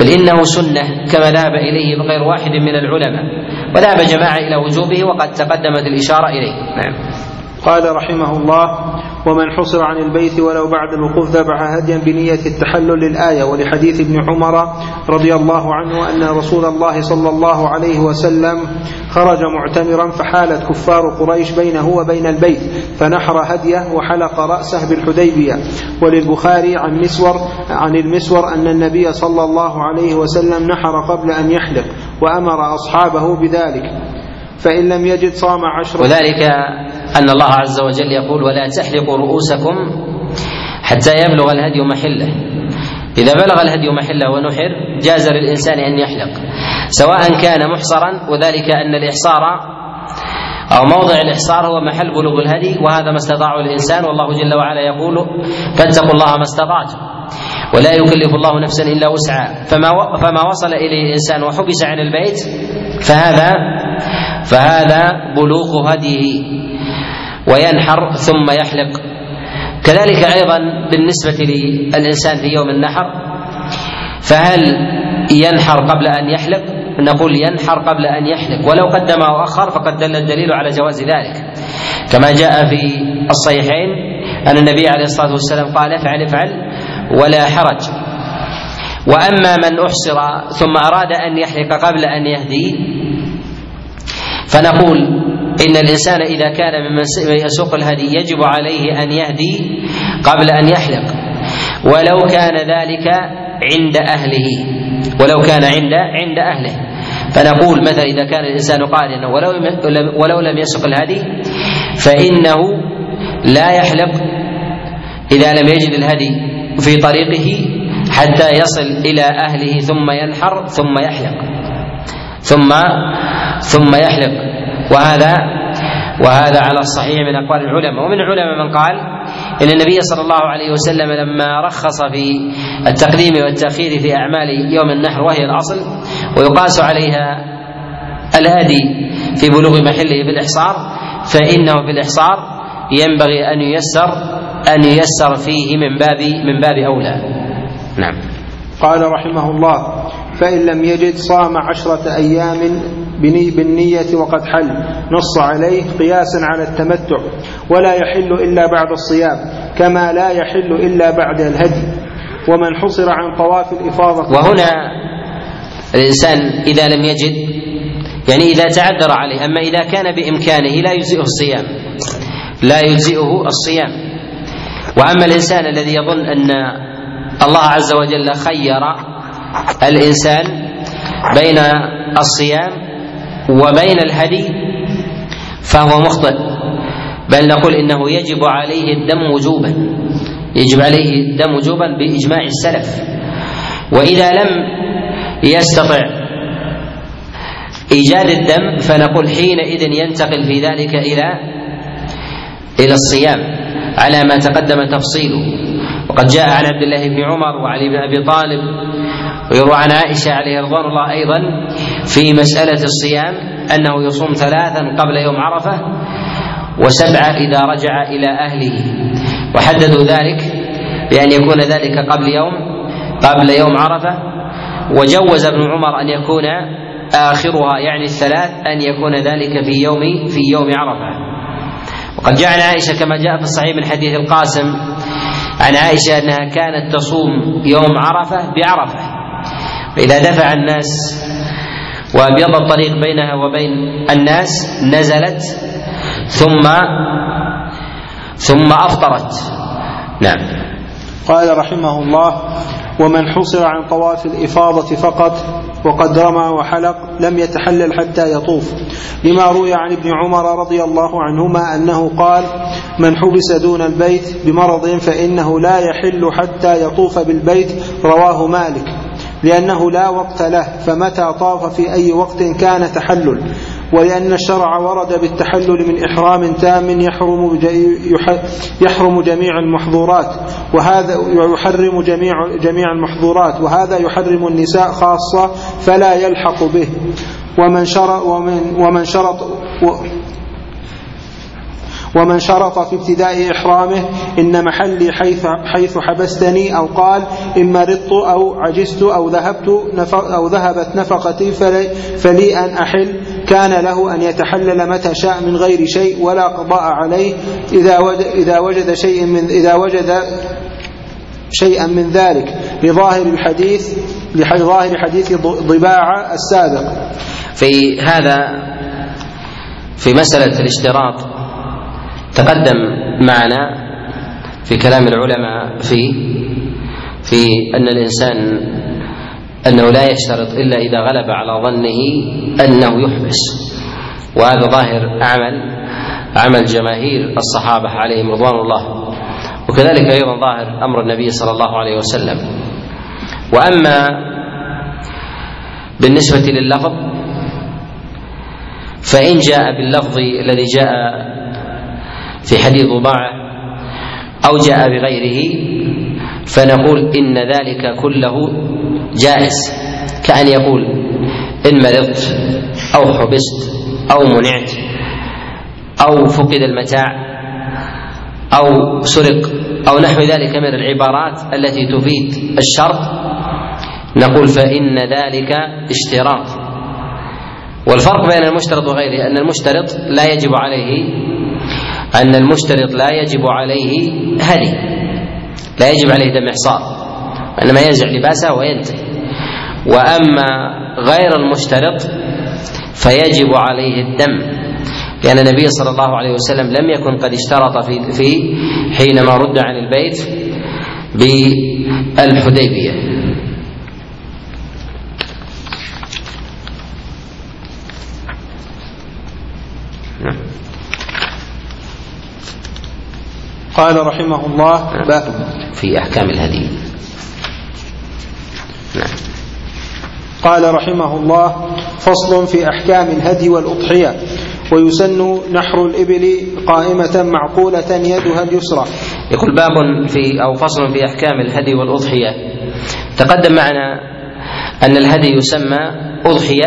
بل إنه سنة كما ذهب إليه غير واحد من العلماء وذهب جماعة إلى وجوبه وقد تقدمت الإشارة إليه. نعم. قال رحمه الله ومن حصر عن البيت ولو بعد الوقوف ذبح هديا بنية التحلل للآية ولحديث ابن عمر رضي الله عنه أن رسول الله صلى الله عليه وسلم خرج معتمرا فحالت كفار قريش بينه وبين البيت فنحر هديه وحلق رأسه بالحديبية. وللبخاري عن مسور عن المسور أن النبي صلى الله عليه وسلم نحر قبل أن يحلق وأمر أصحابه بذلك. فإن لم يجد صام عشرة وذلك أن الله عز وجل يقول ولا تحلقوا رؤوسكم حتى يبلغ الهدي محله. إذا بلغ الهدي محله ونحر جاز للإنسان أن يحلق. سواء كان محصرا وذلك أن الإحصار أو موضع الإحصار هو محل بلوغ الهدي وهذا ما استطاعه الإنسان. والله جل وعلا يقول فاتقوا الله ما استطعتم. ولا يكلف الله نفسا إلا وسعها. فما فما وصل إليه الإنسان وحبس عن البيت فهذا فهذا بلوغ هديه. وينحر ثم يحلق. كذلك أيضا بالنسبة للإنسان في يوم النحر فهل ينحر قبل أن يحلق؟ نقول ينحر قبل أن يحلق. ولو قدم أو اخر فقد دل الدليل على جواز ذلك. كما جاء في الصحيحين أن النبي عليه الصلاة والسلام قال افعل افعل ولا حرج. وأما من أحصر ثم أراد أن يحلق قبل أن يهدي فنقول إن الإنسان إذا كان ممن يسوق الهدي يجب عليه أن يهدي قبل أن يحلق. ولو كان ذلك عند أهله. ولو كان عند عند أهله. فنقول مثلا إذا كان الإنسان قارنا ولو ولو لم يسق الهدي فإنه لا يحلق إذا لم يجد الهدي في طريقه حتى يصل إلى أهله ثم ينحر ثم يحلق. ثم ثم يحلق. وهذا وهذا على الصحيح من أقوال العلماء. ومن العلماء من قال إن النبي صلى الله عليه وسلم لما رخص في التقديم والتأخير في أعمال يوم النحر وهي الأصل ويقاس عليها الهدي في بلوغ محله بالإحصار فإنه في الاحصار ينبغي أن ييسر أن ييسر فيه من باب من باب أولى. نعم. قال رحمه الله فإن لم يجد صام عشرة أيام بني بالنية وقد حل. نص عليه قياسا على التمتع ولا يحل إلا بعد الصيام كما لا يحل إلا بعد الهدي. ومن حصر عن طواف الإفاضة وهنا الإنسان إذا لم يجد يعني إذا تعذر عليه أما إذا كان بإمكانه لا يجزئه الصيام لا يجزئه الصيام. وأما الإنسان الذي يظن أن الله عز وجل خير الإنسان بين الصيام وبين الهدي فهو مخطئ. بل نقول إنه يجب عليه الدم وجوبا. يجب عليه الدم وجوبا بإجماع السلف. وإذا لم يستطع إيجاد الدم فنقول حينئذ ينتقل في ذلك إلى إلى الصيام على ما تقدم تفصيله. وقد جاء عن عبد الله بن عمر وعلي بن أبي طالب ويروى عن عائشة عليه رضوان الله أيضا في مسألة الصيام أنه يصوم ثلاثا قبل يوم عرفة وسبعة إذا رجع إلى أهله. وحددوا ذلك بأن يكون ذلك قبل يوم قبل يوم عرفة. وجوز ابن عمر أن يكون آخرها يعني الثلاث أن يكون ذلك في يوم في يوم عرفة. وقد جاء عن عائشة كما جاء في الصحيح من حديث القاسم عن عائشة أنها كانت تصوم يوم عرفة بعرفة. فإذا دفع الناس وأبيض الطريق بينها وبين الناس نزلت ثم ثم أفطرت. نعم. قال رحمه الله ومن حصر عن طواف الإفاضة فقط وقد رمى وحلق لم يتحلل حتى يطوف. لما روي عن ابن عمر رضي الله عنهما أنه قال من حبس دون البيت بمرض فإنه لا يحل حتى يطوف بالبيت. رواه مالك. لأنه لا وقت له فمتى طاف في أي وقت كان تحلل. ولأن الشرع ورد بالتحلل من إحرام تام يحرم يحرم جميع المحظورات وهذا يحرم جميع جميع المحظورات وهذا يحرم النساء خاصة فلا يلحق به. ومن شرط ومن ومن شرط ومن شرط في ابتداء إحرامه إن محلي حيث, حيث حبستني أو قال إن مرضت أو عجزت أو ذهبت أو ذهبت نفقتي فلي, فلي أن أحل. كان له أن يتحلل متى شاء من غير شيء ولا قضاء عليه. إذا وجد, إذا وجد شيء من إذا وجد شيئا من ذلك لظاهر الحديث لظاهر حديث ضباع السابق. في هذا في مسألة الاشتراط تقدم معنا في كلام العلماء في في أن الإنسان أنه لا يشترط إلا إذا غلب على ظنه أنه يحبس. وهذا ظاهر عمل عمل جماهير الصحابة عليهم رضوان الله. وكذلك أيضا ظاهر أمر النبي صلى الله عليه وسلم. وأما بالنسبة لللفظ فإن جاء باللفظ الذي جاء في حديث ضباعة أو جاء بغيره فنقول إن ذلك كله جائز كأن يقول إن مرضت أو حبست أو منعت أو فقد المتاع أو سرق أو نحو ذلك من العبارات التي تفيد الشرط نقول فإن ذلك اشتراط. والفرق بين المشترط وغيره أن المشترط لا يجب عليه أن المشترط لا يجب عليه هدي. لا يجب عليه دم إحصار وإنما ينزع لباسه وينتهي. وأما غير المشترط فيجب عليه الدم لأن النبي صلى الله عليه وسلم لم يكن قد اشترط في في حينما رد عن البيت بالحديبية. قال رحمه الله باب. في أحكام الهدي. نعم. قال رحمه الله فصل في أحكام الهدي والأضحية ويسن نحر الإبل قائمة معقولة يدها اليسرى. يقول باب في أو فصل في أحكام الهدي والأضحية. تقدم معنا أن الهدي يسمى أضحية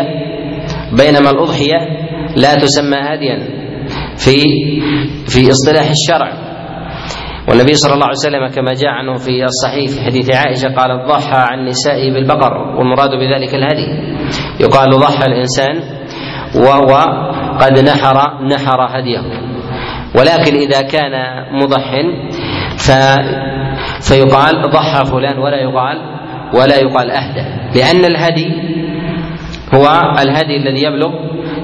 بينما الأضحية لا تسمى هديا في في اصطلاح الشرع. والنبي صلى الله عليه وسلم كما جاء عنه في الصحيح في حديث عائشة قال ضحى عن نسائه بالبقر والمراد بذلك الهدي. يقال ضحى الإنسان وهو قد نحر نحر هديه. ولكن إذا كان مضح ف فيقال ضحى فلان ولا يقال ولا يقال أهدى. لأن الهدي هو الهدي الذي يبلغ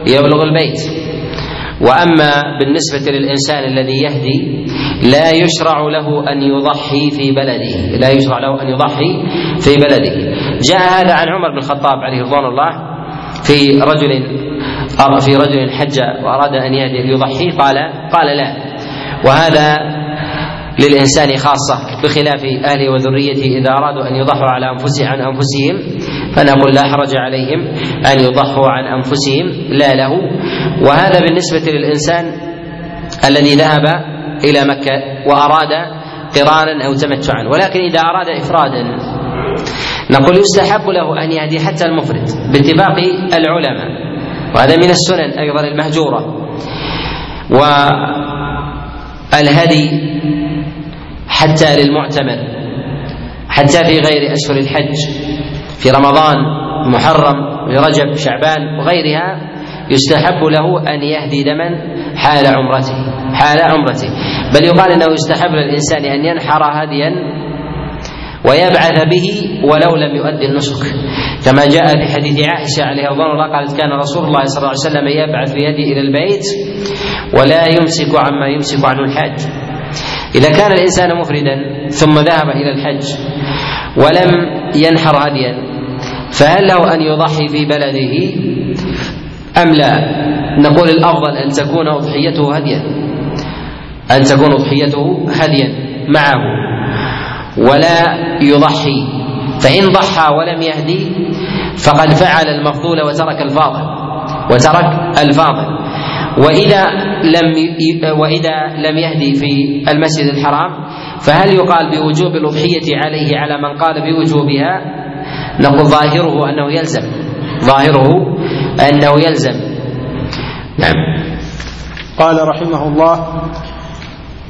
يبلغ البيت. وأما بالنسبة للإنسان الذي يهدي لا يشرع له أن يضحي في بلده لا يشرع له أن يضحي في بلده. جاء هذا عن عمر بن الخطاب عليه رضوان الله في رجل في رجل حج وأراد أن يهدي ليضحي قال قال لا. وهذا للإنسان خاصة بخلاف أهله وذريته إذا أرادوا أن يضحوا على أنفسهم عن أنفسهم فنقول لا حرج عليهم أن يضحوا عن أنفسهم لا له. وهذا بالنسبة للإنسان الذي ذهب إلى مكة وأراد قرانا أو تمتعا ولكن إذا أراد إفرادا نقول يستحب له أن يهدي حتى المفرد باتفاق العلماء وهذا من السنن أيضا المهجورة. والهدي حتى للمعتمر حتى في غير أشهر الحج في رمضان محرم رجب شعبان وغيرها يستحب له أن يهدي دما حال عمرته حال عمرته. بل يقال إنه يستحب للإنسان أن ينحر هديا ويبعث به ولو لم يؤدي النسك. كما جاء في حديث عائشة عليه رضوان الله قالت كان رسول الله صلى الله عليه وسلم يبعث بيده إلى البيت ولا يمسك عما يمسك عنه الحاج إذا كان الإنسان مفردا ثم ذهب إلى الحج ولم ينحر هديا فهل له أن يضحي في بلده؟ أم لا؟ نقول الأفضل أن تكون أضحيته هديا أن تكون أضحيته هديا معه. ولا يضحي. فإن ضحى ولم يهدي فقد فعل المفضول وترك الفاضل. وترك الفاضل. وإذا لم وإذا لم يهدي في المسجد الحرام فهل يقال بوجوب الأضحية عليه على من قال بوجوبها؟ نقول ظاهره أنه يلزم. ظاهره أنه يلزم. نعم. قال رحمه الله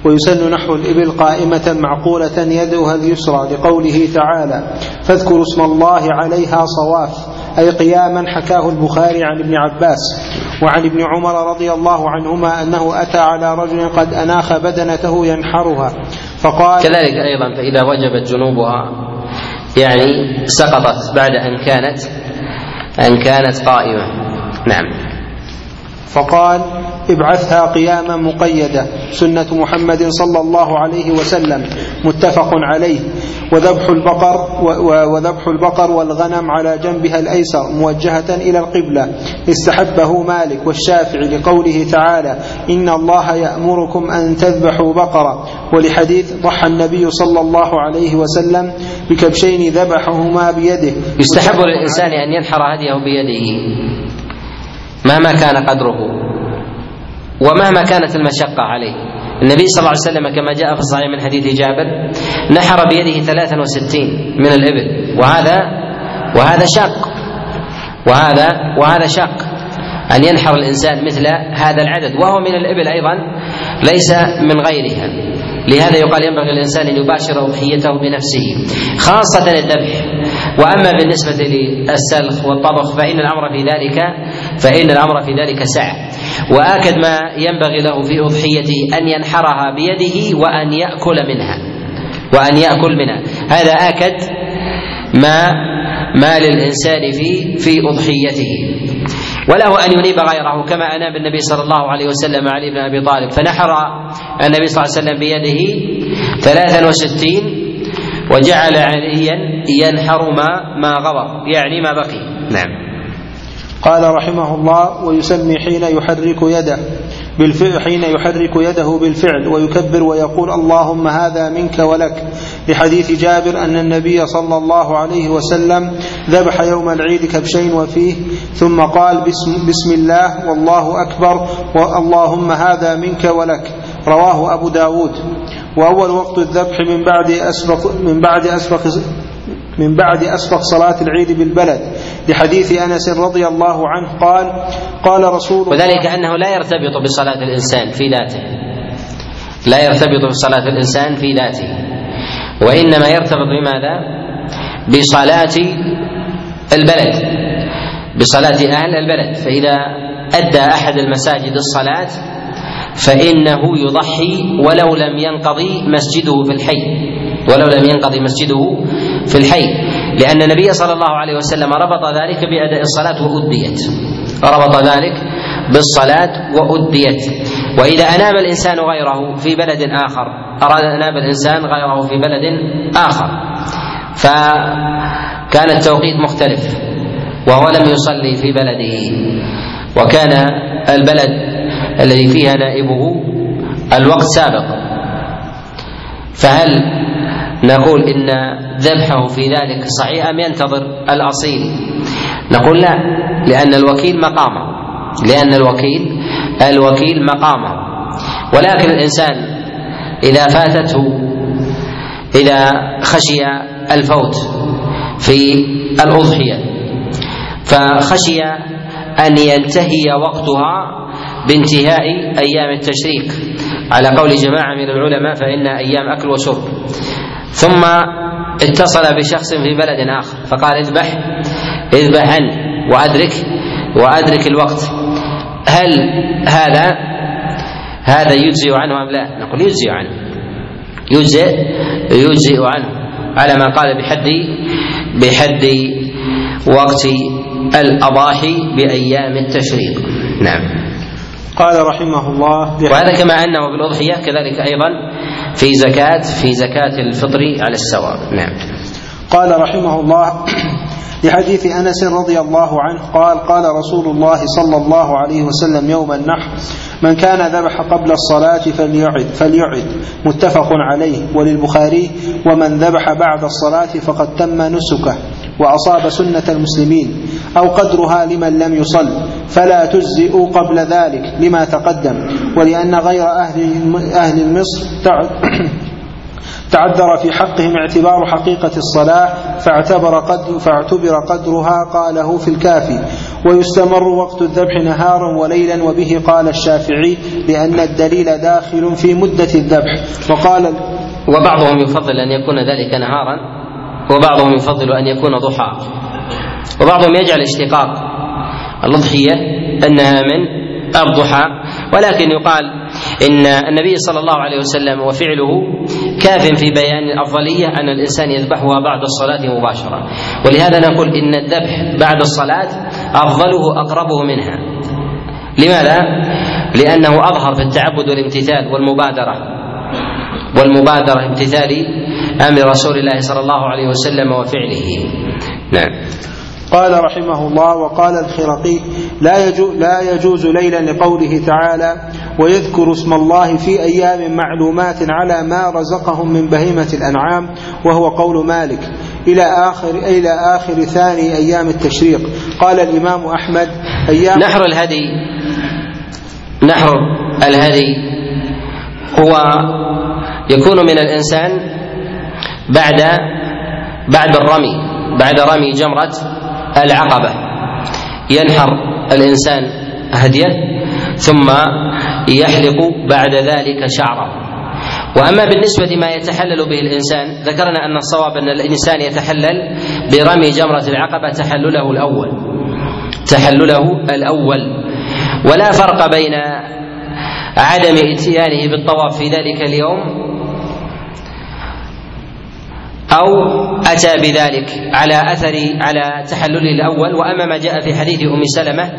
ويسن نحو الإبل قائمة معقولة يدها اليسرى لقوله تعالى فاذكروا اسم الله عليها صواف أي قياما حكاه البخاري عن ابن عباس وعن ابن عمر رضي الله عنهما أنه أتى على رجل قد أناخ بدنته ينحرها فقال كذلك أيضا فإذا وجبت جنوبها يعني سقطت بعد أن كانت أن كانت قائمة. نعم. فقال ابعثها قياما مقيدة سنة محمد صلى الله عليه وسلم متفق عليه. وذبح البقر وذبح البقر والغنم على جنبها الأيسر موجهة إلى القبلة. استحبه مالك والشافعي لقوله تعالى إن الله يأمركم أن تذبحوا بقرة. ولحديث ضحى النبي صلى الله عليه وسلم بكبشين ذبحهما بيده. يستحب للإنسان أن ينحر هديه بيده. مهما كان قدره ومهما كانت المشقة عليه. النبي صلى الله عليه وسلم كما جاء في الصحيح من حديث جابر نحر بيده 63 من الإبل وهذا وهذا شق وهذا وهذا شق أن ينحر الإنسان مثل هذا العدد وهو من الإبل أيضا ليس من غيرها لهذا يقال ينبغي الإنسان أن يباشر أضحيته بنفسه خاصة الذبح. وأما بالنسبة للسلخ والطبخ فإن الأمر في ذلك فإن الأمر في ذلك سعة. وآكد ما ينبغي له في أضحيته أن ينحرها بيده وأن يأكل منها. وأن يأكل منها. هذا آكد ما ما للإنسان في في أضحيته. وله أن ينيب غيره كما أناب النبي صلى الله عليه وسلم علي بن أبي طالب. فنحر النبي صلى الله عليه وسلم بيده ثلاثا وستين وجعل عليا ينحر ما ما غبر يعني ما بقي. نعم. قال رحمه الله ويسمي حين يحرك يده بالفعل حين يحرك يده بالفعل ويكبر ويقول اللهم هذا منك ولك. لحديث جابر أن النبي صلى الله عليه وسلم ذبح يوم العيد كبشين وفيه ثم قال بسم, بسم الله والله أكبر واللهم هذا منك ولك. رواه أبو داود. وأول وقت الذبح من بعد أسبق من بعد أسبق من بعد أسبق صلاة العيد بالبلد. لحديث أنس رضي الله عنه قال قال رسول وذلك أنه لا يرتبط بصلاة الإنسان في ذاته. لا يرتبط بصلاة الإنسان في ذاته. وإنما يرتبط بماذا؟ بصلاة البلد. بصلاة أهل البلد. فإذا أدى أحد المساجد الصلاة فإنه يضحي ولو لم ينقضي مسجده في الحي. ولو لم ينقضي مسجده في الحي. لأن النبي صلى الله عليه وسلم ربط ذلك بأداء الصلاة وأديت. ربط ذلك بالصلاة وأديت. وإذا أناب الإنسان غيره في بلد آخر أراد أناب الإنسان غيره في بلد آخر. فكان التوقيت مختلف وهو لم يصلي في بلده. وكان البلد الذي فيها نائبه الوقت سابق. فهل نقول إن ذبحه في ذلك صحيح أم ينتظر الأصيل؟ نقول لا لأن الوكيل مقامه. لأن الوكيل الوكيل مقامه. ولكن الإنسان إذا فاتته إذا خشي الفوت في الأضحية فخشي أن ينتهي وقتها بانتهاء أيام التشريك على قول جماعة من العلماء فإن أيام أكل وشرب. ثم اتصل بشخص في بلد آخر فقال اذبح اذبح عني وأدرك وأدرك الوقت. هل هذا هذا يجزئ عنه أم لا؟ نقول يجزئ عنه. يجزئ يجزئ عنه. على ما قال بحد بحد وقت الأضاحي بأيام التشريق. نعم. قال رحمه الله وهذا كما أنه بالأضحية كذلك أيضا في زكاة في زكاة الفطر على السواء نعم. قال رحمه الله لحديث أنس رضي الله عنه قال قال رسول الله صلى الله عليه وسلم يوم النحر من كان ذبح قبل الصلاة فليعد فليعد. متفق عليه. وللبخاري ومن ذبح بعد الصلاة فقد تم نسكه وأصاب سنة المسلمين أو قدرها لمن لم يصل فلا تجزئ قبل ذلك لما تقدم ولأن غير أهل أهل مصر تعذر في حقهم اعتبار حقيقة الصلاة فاعتبر قدر فاعتبر قدرها قاله في الكافي ويستمر وقت الذبح نهارا وليلا وبه قال الشافعي لأن الدليل داخل في مدة الذبح. وقال وبعضهم يفضل أن يكون ذلك نهارا وبعضهم يفضل أن يكون ضحى. وبعضهم يجعل اشتقاق الأضحية أنها من الضحى ولكن يقال إن النبي صلى الله عليه وسلم وفعله كاف في بيان الأفضلية أن الإنسان يذبحها بعد الصلاة مباشرة. ولهذا نقول إن الذبح بعد الصلاة أفضله أقربه منها. لماذا؟ لأنه أظهر في التعبد والامتثال والمبادرة. والمبادرة امتثال أمر رسول الله صلى الله عليه وسلم وفعله. نعم. قال رحمه الله وقال الخرقي لا يجوز, لا يجوز ليلا لقوله تعالى ويذكر اسم الله في أيام معلومات على ما رزقهم من بهيمة الأنعام وهو قول مالك إلى آخر إلى آخر ثاني أيام التشريق. قال الإمام أحمد أيام نحر الهدي نحر الهدي هو يكون من الإنسان بعد بعد الرمي بعد رمي جمرة العقبة. ينحر الإنسان هدية ثم يحلق بعد ذلك شعره. وأما بالنسبة ما يتحلل به الإنسان ذكرنا أن الصواب أن الإنسان يتحلل برمي جمرة العقبة تحلله الأول. تحلله الأول. ولا فرق بين عدم إتيانه بالطواف في ذلك اليوم أو أتى بذلك على أثر على تحلله الأول وأما ما جاء في حديث أم سلمة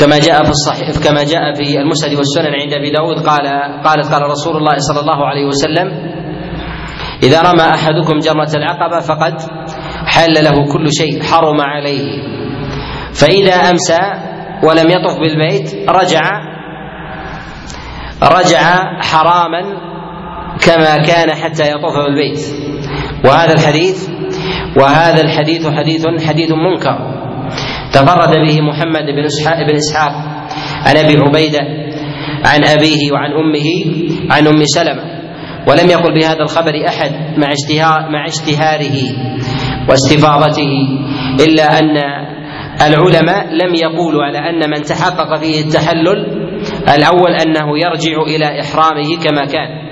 كما جاء في الصحيح كما جاء في المسند والسنن عند أبي داود قال قالت قال رسول الله صلى الله عليه وسلم إذا رمى أحدكم جمره العقبة فقد حل له كل شيء حرم عليه فإذا أمسى ولم يطف بالبيت رجع رجع حراما كما كان حتى يطوف بالبيت. وهذا الحديث وهذا الحديث حديث حديث منكر. تفرد به محمد بن اسحاق بن إسحاق عن أبي عبيدة عن أبيه وعن أمه عن أم سلمة. ولم يقل بهذا الخبر أحد مع مع اشتهاره واستفاضته إلا أن العلماء لم يقولوا على أن من تحقق فيه التحلل الأول أنه يرجع إلى إحرامه كما كان.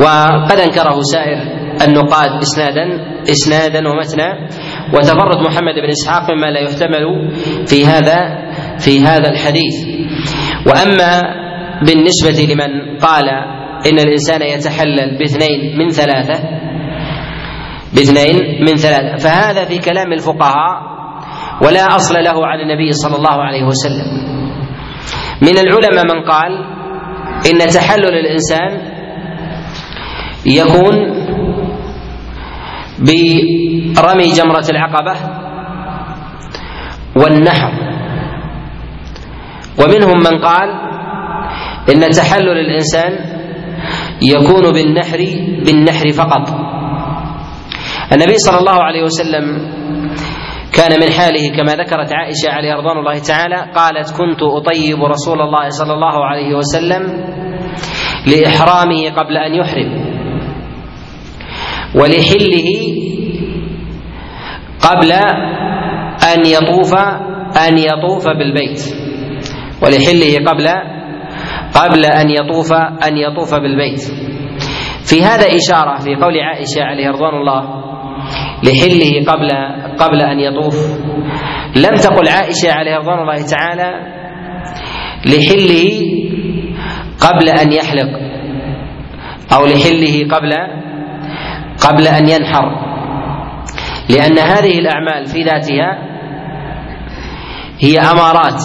وقد أنكره سائر النقاد اسنادا إسنادا ومتنا. وتفرد محمد بن إسحاق مما لا يحتمل في هذا في هذا الحديث. وأما بالنسبة لمن قال إن الإنسان يتحلل باثنين من ثلاثة باثنين من ثلاثة فهذا في كلام الفقهاء ولا أصل له عن النبي صلى الله عليه وسلم. من العلماء من قال إن تحلل الإنسان يكون برمي جمرة العقبة والنحر. ومنهم من قال إن تحلل الإنسان يكون بالنحر بالنحر فقط. النبي صلى الله عليه وسلم كان من حاله كما ذكرت عائشة عليه رضوان الله تعالى قالت كنت أطيب رسول الله صلى الله عليه وسلم لإحرامه قبل أن يحرم. ولحله قبل أن يطوف أن يطوف بالبيت. ولحله قبل قبل أن يطوف أن يطوف بالبيت. في هذا إشارة في قول عائشة عليه رضوان الله لحله قبل قبل أن يطوف. لم تقل عائشة عليه رضوان الله تعالى لحله قبل أن يحلق أو لحله قبل قبل أن ينحر. لأن هذه الأعمال في ذاتها هي أمارات.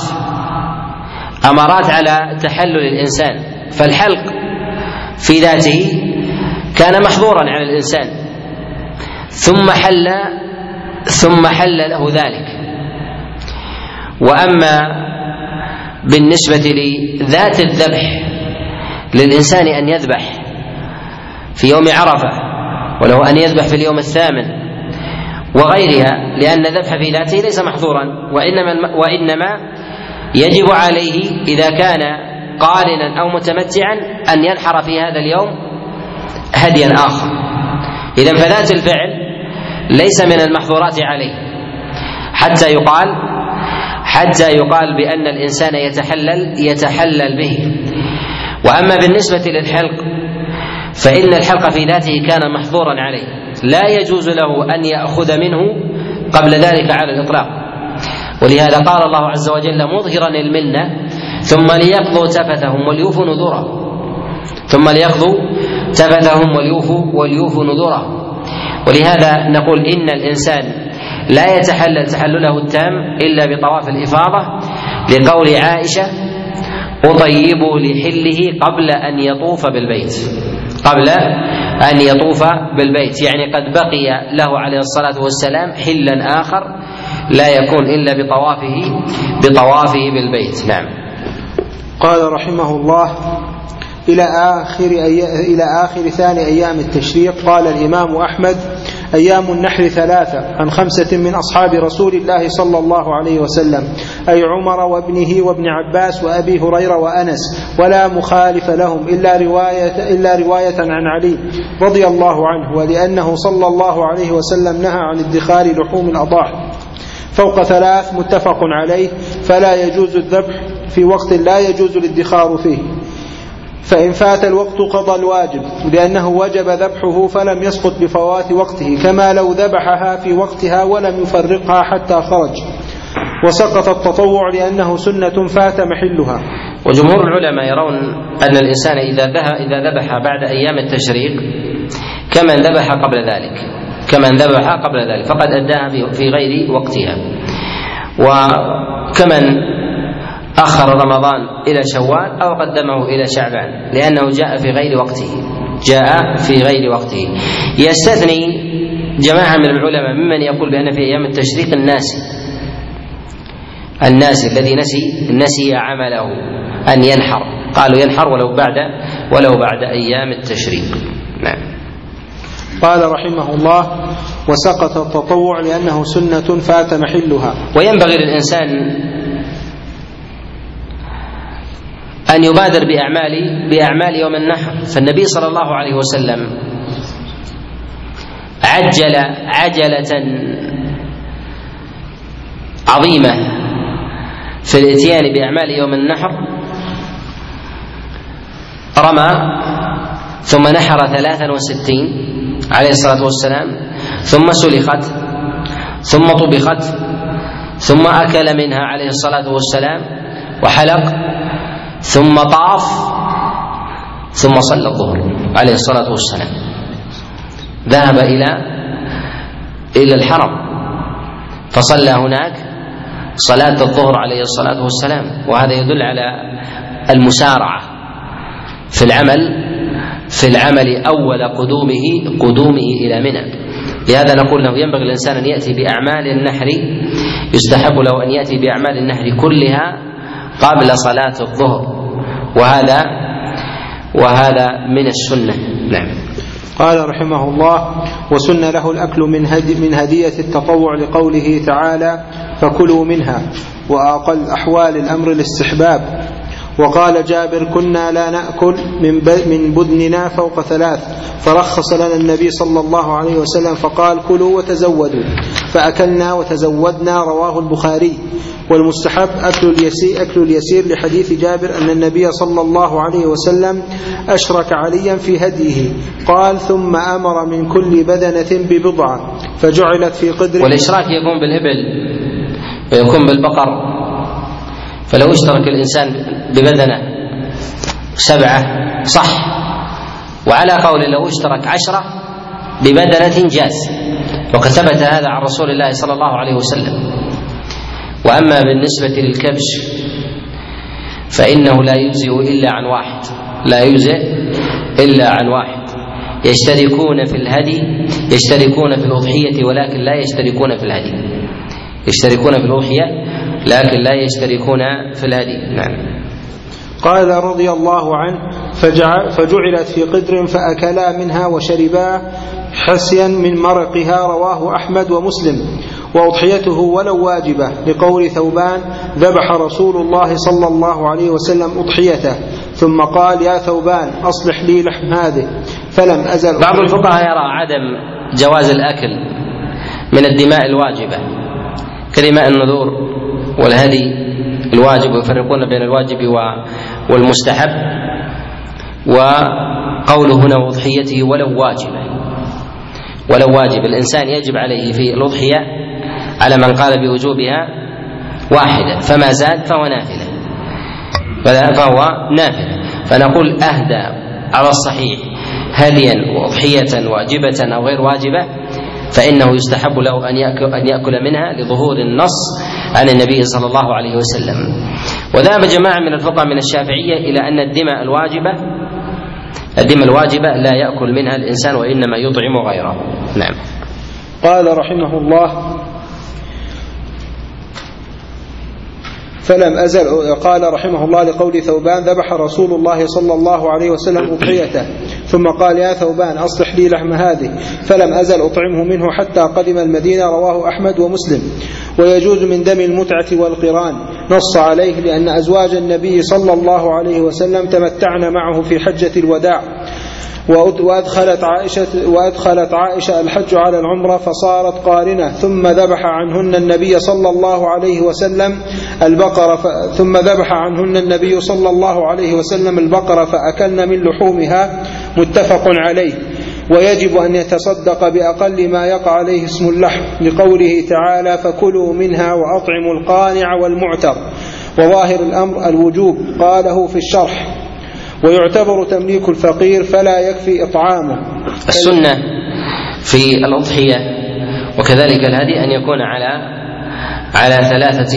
أمارات على تحلل الإنسان. فالحلق في ذاته كان محظورا على الإنسان. ثم حل ثم حل له ذلك. وأما بالنسبة لذات الذبح للإنسان أن يذبح في يوم عرفة وله أن يذبح في اليوم الثامن وغيرها لأن الذبح في ذاته ليس محظورا وإنما وإنما يجب عليه إذا كان قارنا أو متمتعا أن ينحر في هذا اليوم هديا آخر. اذا فذات الفعل ليس من المحظورات عليه. حتى يقال حتى يقال بأن الإنسان يتحلل يتحلل به. وأما بالنسبة للحلق فإن الحلق في ذاته كان محظورا عليه. لا يجوز له أن يأخذ منه قبل ذلك على الإطلاق. ولهذا قال الله عز وجل مظهرا المنة ثم ليقضوا تفثهم وليوفوا نذورهم ثم ليقضوا تفثهم وليوفوا وليوفوا نذورهم ولهذا نقول إن الإنسان لا يتحلل تحلله التام إلا بطواف الإفاضة لقول عائشة اطيب لحله قبل أن يطوف بالبيت. قبل أن يطوف بالبيت. يعني قد بقي له عليه الصلاة والسلام حلا آخر لا يكون إلا بطوافه بطوافه بالبيت. نعم. قال رحمه الله إلى آخر أي... إلى آخر ثاني أيام التشريق قال الإمام أحمد أيام النحر ثلاثة عن خمسة من أصحاب رسول الله صلى الله عليه وسلم أي عمر وابنه وابن عباس وأبي هريرة وأنس ولا مخالف لهم إلا رواية إلا رواية عن علي رضي الله عنه ولأنه صلى الله عليه وسلم نهى عن ادخار لحوم الأضاحي. فوق ثلاث متفق عليه فلا يجوز الذبح في وقت لا يجوز الادخار فيه. فإن فات الوقت قضى الواجب لأنه وجب ذبحه فلم يسقط بفوات وقته كما لو ذبحها في وقتها ولم يفرقها حتى خرج. وسقط التطوع لأنه سنة فات محلها. وجمهور العلماء يرون أن الإنسان إذا إذا ذبح بعد أيام التشريق كمن ذبح قبل ذلك كمن ذبح قبل ذلك فقد أداها في غير وقتها. وكمن أخر رمضان إلى شوال أو قدمه إلى شعبان لأنه جاء في غير وقته. جاء في غير وقته. يستثني جماعة من العلماء ممن يقول بأن في أيام التشريق الناسي الناسي الذي نسي نسي عمله أن ينحر. قالوا ينحر ولو بعد ولو بعد أيام التشريق. نعم. قال رحمه الله وسقط التطوع لأنه سنة فات محلها. وينبغي للإنسان أن يبادر بأعمال بأعمال يوم النحر. فالنبي صلى الله عليه وسلم عجل عجلة عظيمة في الإتيان بأعمال يوم النحر. رمى ثم نحر ثلاثا وستين عليه الصلاة والسلام ثم سلخت ثم طبخت ثم أكل منها عليه الصلاة والسلام وحلق. ثم طاف ثم صلى الظهر عليه الصلاة والسلام. ذهب إلى إلى الحرم فصلى هناك صلاة الظهر عليه الصلاة والسلام وهذا يدل على المسارعة في العمل في العمل أول قدومه قدومه إلى منى. لهذا نقول له ينبغي الإنسان أن يأتي بأعمال النحر يستحب له أن يأتي بأعمال النحر كلها قبل صلاة الظهر. وهذا وهذا من السنة. نعم. قال رحمه الله وسن له الأكل من, هدي من هدية التطوع لقوله تعالى فكلوا منها وأقل أحوال الأمر الاستحباب وقال جابر كنا لا نأكل من من بدننا فوق ثلاث فرخص لنا النبي صلى الله عليه وسلم فقال كلوا وتزودوا فأكلنا وتزودنا رواه البخاري. والمستحب أكل اليسير, أكل اليسير لحديث جابر أن النبي صلى الله عليه وسلم أشرك عليا في هديه. قال ثم أمر من كل بدنة ببضعة فجعلت في قدر والإشراك يكون بالإبل ويكون بالبقر. فلو اشترك الإنسان ببدنة سبعة صح. وعلى قول لو اشترك عشرة ببدنة جاز. وقد ثبت هذا عن رسول الله صلى الله عليه وسلم. وأما بالنسبة للكبش فإنه لا يجزئ إلا عن واحد لا يجزئ إلا عن واحد. يشتركون في الهدي يشتركون في الأضحية ولكن لا يشتركون في الهدي. يشتركون في الأضحية لكن لا يشتركون في الهدي. نعم. قال رضي الله عنه فجعل فجعلت في قدر فأكلا منها وشربا حسيا من مرقها رواه أحمد ومسلم. وأضحيته ولو واجبة لقول ثوبان ذبح رسول الله صلى الله عليه وسلم أضحيته ثم قال يا ثوبان أصلح لي لحم هذه. فلم أزل. بعض الفقهاء يرى عدم جواز الأكل من الدماء الواجبة كدماء النذور والهدي الواجب ويفرقون بين الواجب والمستحب وقوله هنا وأضحيته ولو واجبة. ولو واجب الإنسان يجب عليه في الأضحية على من قال بوجوبها واحدة فما زاد فهو نافلة. فهو نافلة. فنقول أهدى على الصحيح. هديا وأضحية واجبة أو غير واجبة فإنه يستحب له أن يأكل, أن يأكل منها لظهور النص عن النبي صلى الله عليه وسلم. وذهب جماعة من الفقهاء من الشافعية إلى أن الدماء الواجبة الدماء الواجبة لا يأكل منها الإنسان وإنما يطعم غيره. نعم. قال رحمه الله فلم أزل. قال رحمه الله لقول ثوبان ذبح رسول الله صلى الله عليه وسلم أضحيته ثم قال يا ثوبان أصلح لي لحم هذه. فلم أزل أطعمه منه حتى قدم المدينة رواه أحمد ومسلم. ويجوز من دم المتعة والقران. نص عليه لأن أزواج النبي صلى الله عليه وسلم تمتعن معه في حجة الوداع. وأدخلت عائشة وأدخلت عائشة الحج على العمرة فصارت قارنة ثم ذبح عنهن النبي صلى الله عليه وسلم البقرة. ثم ذبح عنهن النبي صلى الله عليه وسلم البقرة فأكلن من لحومها متفق عليه ويجب أن يتصدق بأقل ما يقع عليه اسم اللحم لقوله تعالى فكلوا منها وأطعموا القانع والمعتر وظاهر الأمر الوجوب قاله في الشرح ويعتبر تمليك الفقير فلا يكفي إطعامه. السنة في الأضحية وكذلك الهدي أن يكون على على ثلاثة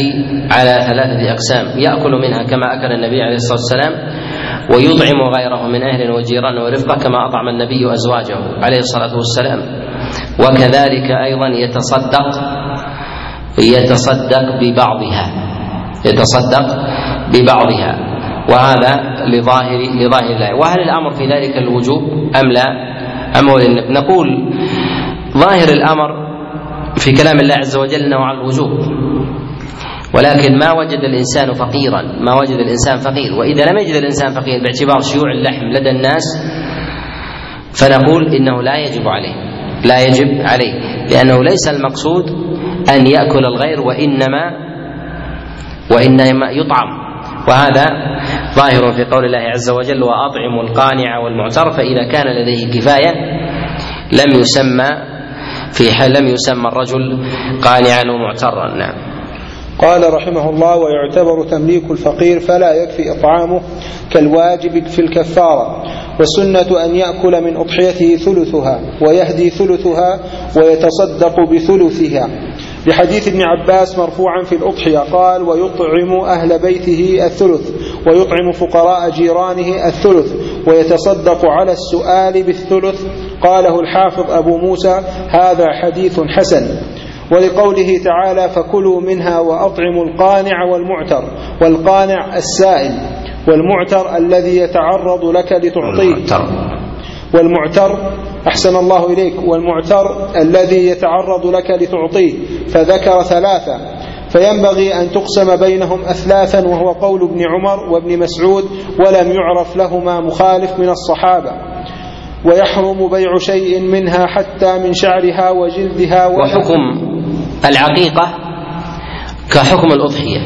على ثلاثة أقسام. يأكل منها كما أكل النبي عليه الصلاة والسلام ويطعم غيره من أهل وجيران ورفقة كما أطعم النبي أزواجه عليه الصلاة والسلام. وكذلك أيضا يتصدق يتصدق ببعضها يتصدق ببعضها. وهذا لظاهر لظاهر الله. وهل الأمر في ذلك الوجوب أم لا؟ أم هو نقول ظاهر الأمر في كلام الله عز وجل انه على الوجوب. ولكن ما وجد الإنسان فقيرا. ما وجد الإنسان فقير. وإذا لم يجد الإنسان فقير باعتبار شيوع اللحم لدى الناس فنقول إنه لا يجب عليه. لا يجب عليه. لأنه ليس المقصود أن يأكل الغير وانما وإنما يطعم. وهذا ظاهر في قول الله عز وجل واطعموا القانع والمعتر فاذا كان لديه كفايه لم يسمى في حال لم يسمى الرجل قانعا ومعترا. نعم. قال رحمه الله ويعتبر تمليك الفقير فلا يكفي إطعامه كالواجب في الكفارة والسنة أن يأكل من أضحيته ثلثها ويهدي ثلثها ويتصدق بثلثها. لحديث ابن عباس مرفوعا في الأضحية قال ويطعم أهل بيته الثلث ويطعم فقراء جيرانه الثلث ويتصدق على السؤال بالثلث. قاله الحافظ أبو موسى هذا حديث حسن. ولقوله تعالى فكلوا منها وأطعموا القانع والمعتر والقانع السائل والمعتر الذي يتعرض لك لتعطيه. والمعتر أحسن الله إليك والمعتر الذي يتعرض لك لتعطيه. فذكر ثلاثة. فينبغي أن تقسم بينهم أثلاثا وهو قول ابن عمر وابن مسعود ولم يعرف لهما مخالف من الصحابة. ويحرم بيع شيء منها حتى من شعرها وجلدها وحكم العقيقة كحكم الأضحية.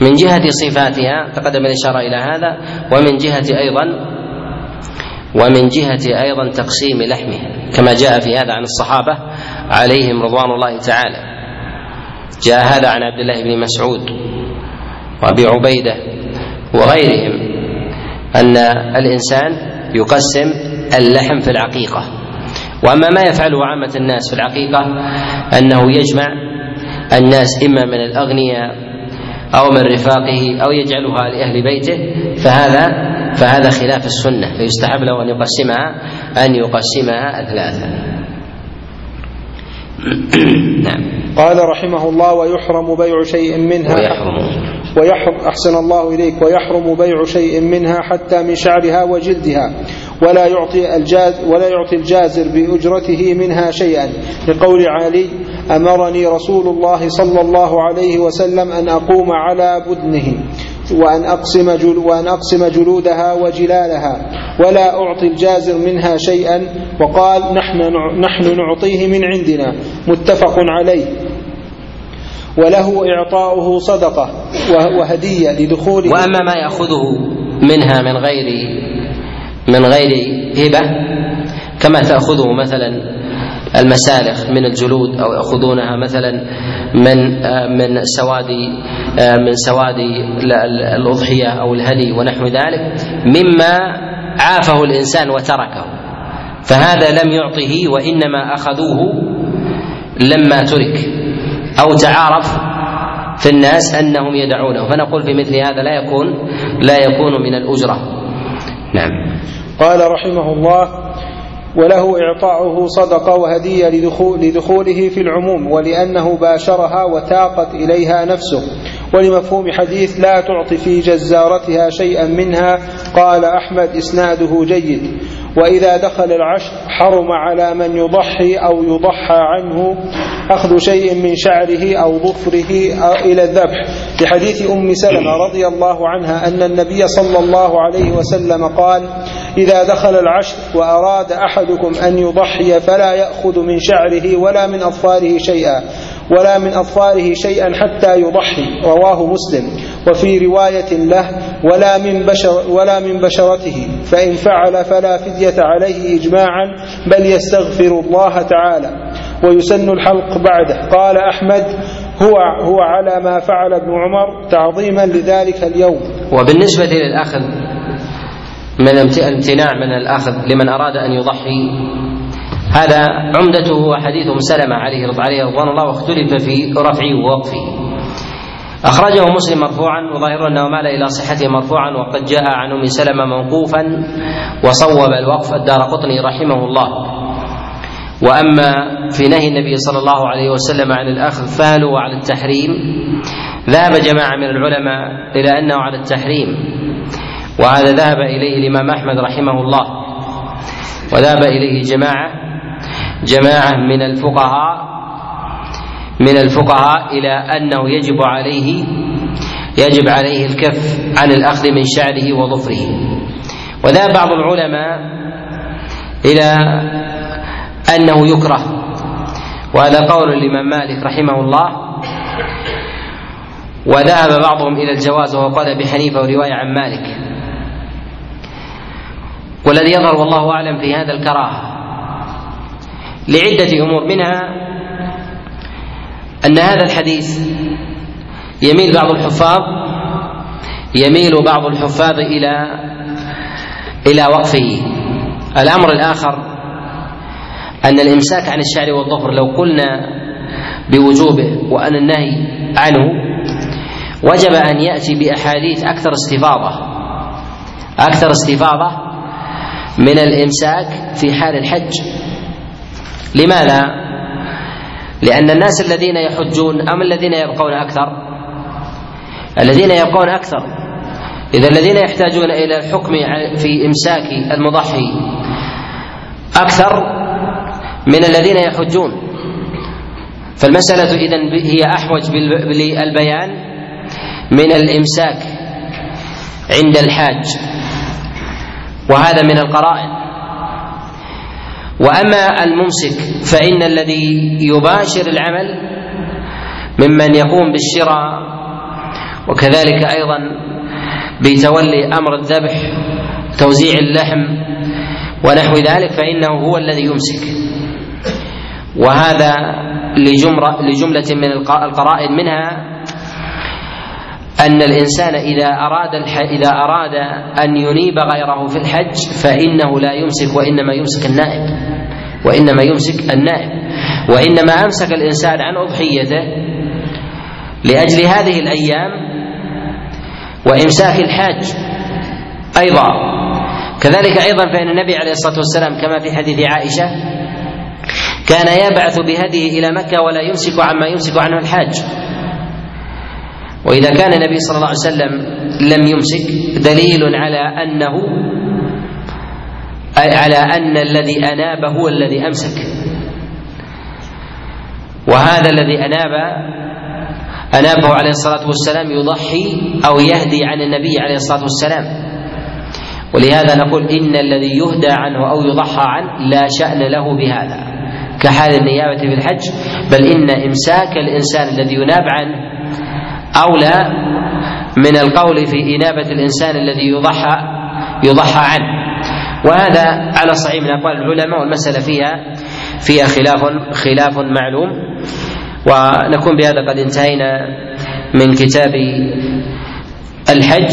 من جهة صفاتها تقدم الإشارة إلى هذا ومن جهة أيضا ومن جهة أيضا تقسيم لحمها. كما جاء في هذا عن الصحابة عليهم رضوان الله تعالى. جاء هذا عن عبد الله بن مسعود وأبي عبيدة وغيرهم أن الإنسان يقسم اللحم في العقيقة. وأما ما يفعله عامة الناس في العقيقة أنه يجمع الناس إما من الأغنياء أو من رفاقه أو يجعلها لأهل بيته فهذا فهذا خلاف السنة. فيستحب له أن يقسمها أن يقسمها ثلاثة. نعم. قال رحمه الله ويحرم بيع شيء منها ويحرم. ويحرم أحسن الله إليك ويحرم بيع شيء منها حتى من شعرها وجلدها ولا يعطي الجاز ولا يعطي الجازر بأجرته منها شيئا. لقول علي أمرني رسول الله صلى الله عليه وسلم أن أقوم على بدنه. وأن أقسم جل وأن أقسم جلودها وجلالها ولا أعطي الجازر منها شيئا وقال نحن نحن نعطيه من عندنا متفق عليه وله إعطاؤه صدقة وهدية لدخول وأما ما يأخذه منها من غير من غير هبة كما تأخذه مثلا المسالخ من الجلود أو يأخذونها مثلا من من سواد من سواد الأضحية أو الهدي ونحو ذلك مما عافه الإنسان وتركه. فهذا لم يعطه وإنما أخذوه لما ترك. أو تعارف في الناس أنهم يدعونه. فنقول في مثل هذا لا يكون لا يكون من الأجرة. نعم. قال رحمه الله وله إعطاؤه صدقة وهدية لدخول لدخوله في العموم ولأنه باشرها وتاقت إليها نفسه. ولمفهوم حديث لا تعطي في جزارتها شيئا منها قال أحمد إسناده جيد. وإذا دخل العشر حرم على من يضحي أو يضحى عنه أخذ شيء من شعره أو ظفره إلى الذبح. لحديث أم سلمة رضي الله عنها أن النبي صلى الله عليه وسلم قال إذا دخل العشر وأراد أحدكم أن يضحي فلا يأخذ من شعره ولا من أظفاره شيئا ولا من أظفاره شيئا حتى يضحي رواه مسلم. وفي رواية له ولا من بشر ولا من بشرته فإن فعل فلا فدية عليه إجماعا بل يستغفر الله تعالى. ويسن الحلق بعده. قال أحمد هو هو على ما فعل ابن عمر تعظيما لذلك اليوم. وبالنسبة للأخذ من الامتناع من الأخذ لمن أراد أن يضحي. هذا عمدته حديث سلمة عليه رضوان الله واختلف في رفعه ووقفه. أخرجه مسلم مرفوعا وظاهر أنه مال إلى صحته مرفوعا وقد جاء عن أم سلمة موقوفا وصوب الوقف الدار قطني رحمه الله. وأما في نهي النبي صلى الله عليه وسلم عن الأخذ فهل هو على التحريم. ذهب جماعة من العلماء إلى أنه على التحريم. وهذا ذهب إليه الإمام أحمد رحمه الله. وذهب إليه جماعة جماعة من الفقهاء من الفقهاء إلى أنه يجب عليه يجب عليه الكف عن الأخذ من شعره وظفره. وذهب بعض العلماء إلى أنه يكره. وهذا قول الإمام مالك رحمه الله. وذهب بعضهم إلى الجواز وهو قال أبي حنيفة ورواية عن مالك. والذي يظهر والله أعلم في هذا الكراهة لعدة أمور منها أن هذا الحديث يميل بعض الحفاظ يميل بعض الحفاظ إلى إلى وقفه. الأمر الآخر أن الإمساك عن الشعر والظفر لو قلنا بوجوبه وأن النهي عنه وجب أن يأتي بأحاديث أكثر استفاضة أكثر استفاضة من الإمساك في حال الحج. لماذا؟ لأن الناس الذين يحجون أم الذين يبقون أكثر؟ الذين يبقون أكثر. إذا الذين يحتاجون إلى الحكم في إمساك المضحي أكثر من الذين يحجون. فالمسألة إذا هي أحوج بالبيان من الإمساك عند الحاج. وهذا من القرائن. وأما الممسك فإن الذي يباشر العمل ممن يقوم بالشراء وكذلك أيضا بتولي أمر الذبح توزيع اللحم ونحو ذلك فإنه هو الذي يمسك. وهذا لجملة من القرائن منها أن الإنسان إذا أراد إذا أراد أن ينيب غيره في الحج فإنه لا يمسك وإنما يمسك النائب وإنما يمسك النائب. وإنما أمسك الإنسان عن أضحيته لأجل هذه الأيام وإمساك الحاج أيضا. كذلك أيضا فإن النبي عليه الصلاة والسلام كما في حديث عائشة كان يبعث بهديه إلى مكة ولا يمسك عما يمسك عنه الحاج. وإذا كان النبي صلى الله عليه وسلم لم يمسك دليل على أنه على أن الذي أناب هو الذي أمسك. وهذا الذي أناب أنابه عليه الصلاة والسلام يضحي أو يهدي عن النبي عليه الصلاة والسلام. ولهذا نقول إن الذي يهدى عنه أو يضحى عنه لا شأن له بهذا كحال النيابة في الحج. بل إن إمساك الإنسان الذي يناب عنه أولى من القول في إنابة الإنسان الذي يضحى يضحى عنه. وهذا على صحيح من أقوال العلماء والمسألة فيها فيها خلاف خلاف معلوم. ونكون بهذا قد انتهينا من كتاب الحج.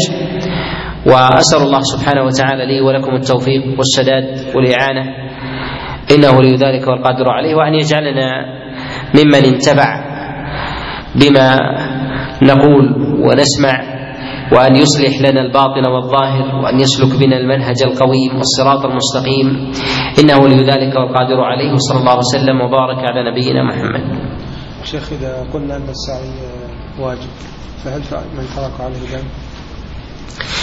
وأسأل الله سبحانه وتعالى لي ولكم التوفيق والسداد والإعانة. إنه ولي ذلك والقادر عليه وأن يجعلنا ممن انتفع بما نقول ونسمع وأن يصلح لنا الباطن والظاهر وأن يسلك بنا المنهج القويم والصراط المستقيم. إنه ولي ذلك والقادر عليه. وصلى الله وسلم وبارك على نبينا محمد. شيخ إذا قلنا أن السعي واجب فهل من ترك عليه ذنب؟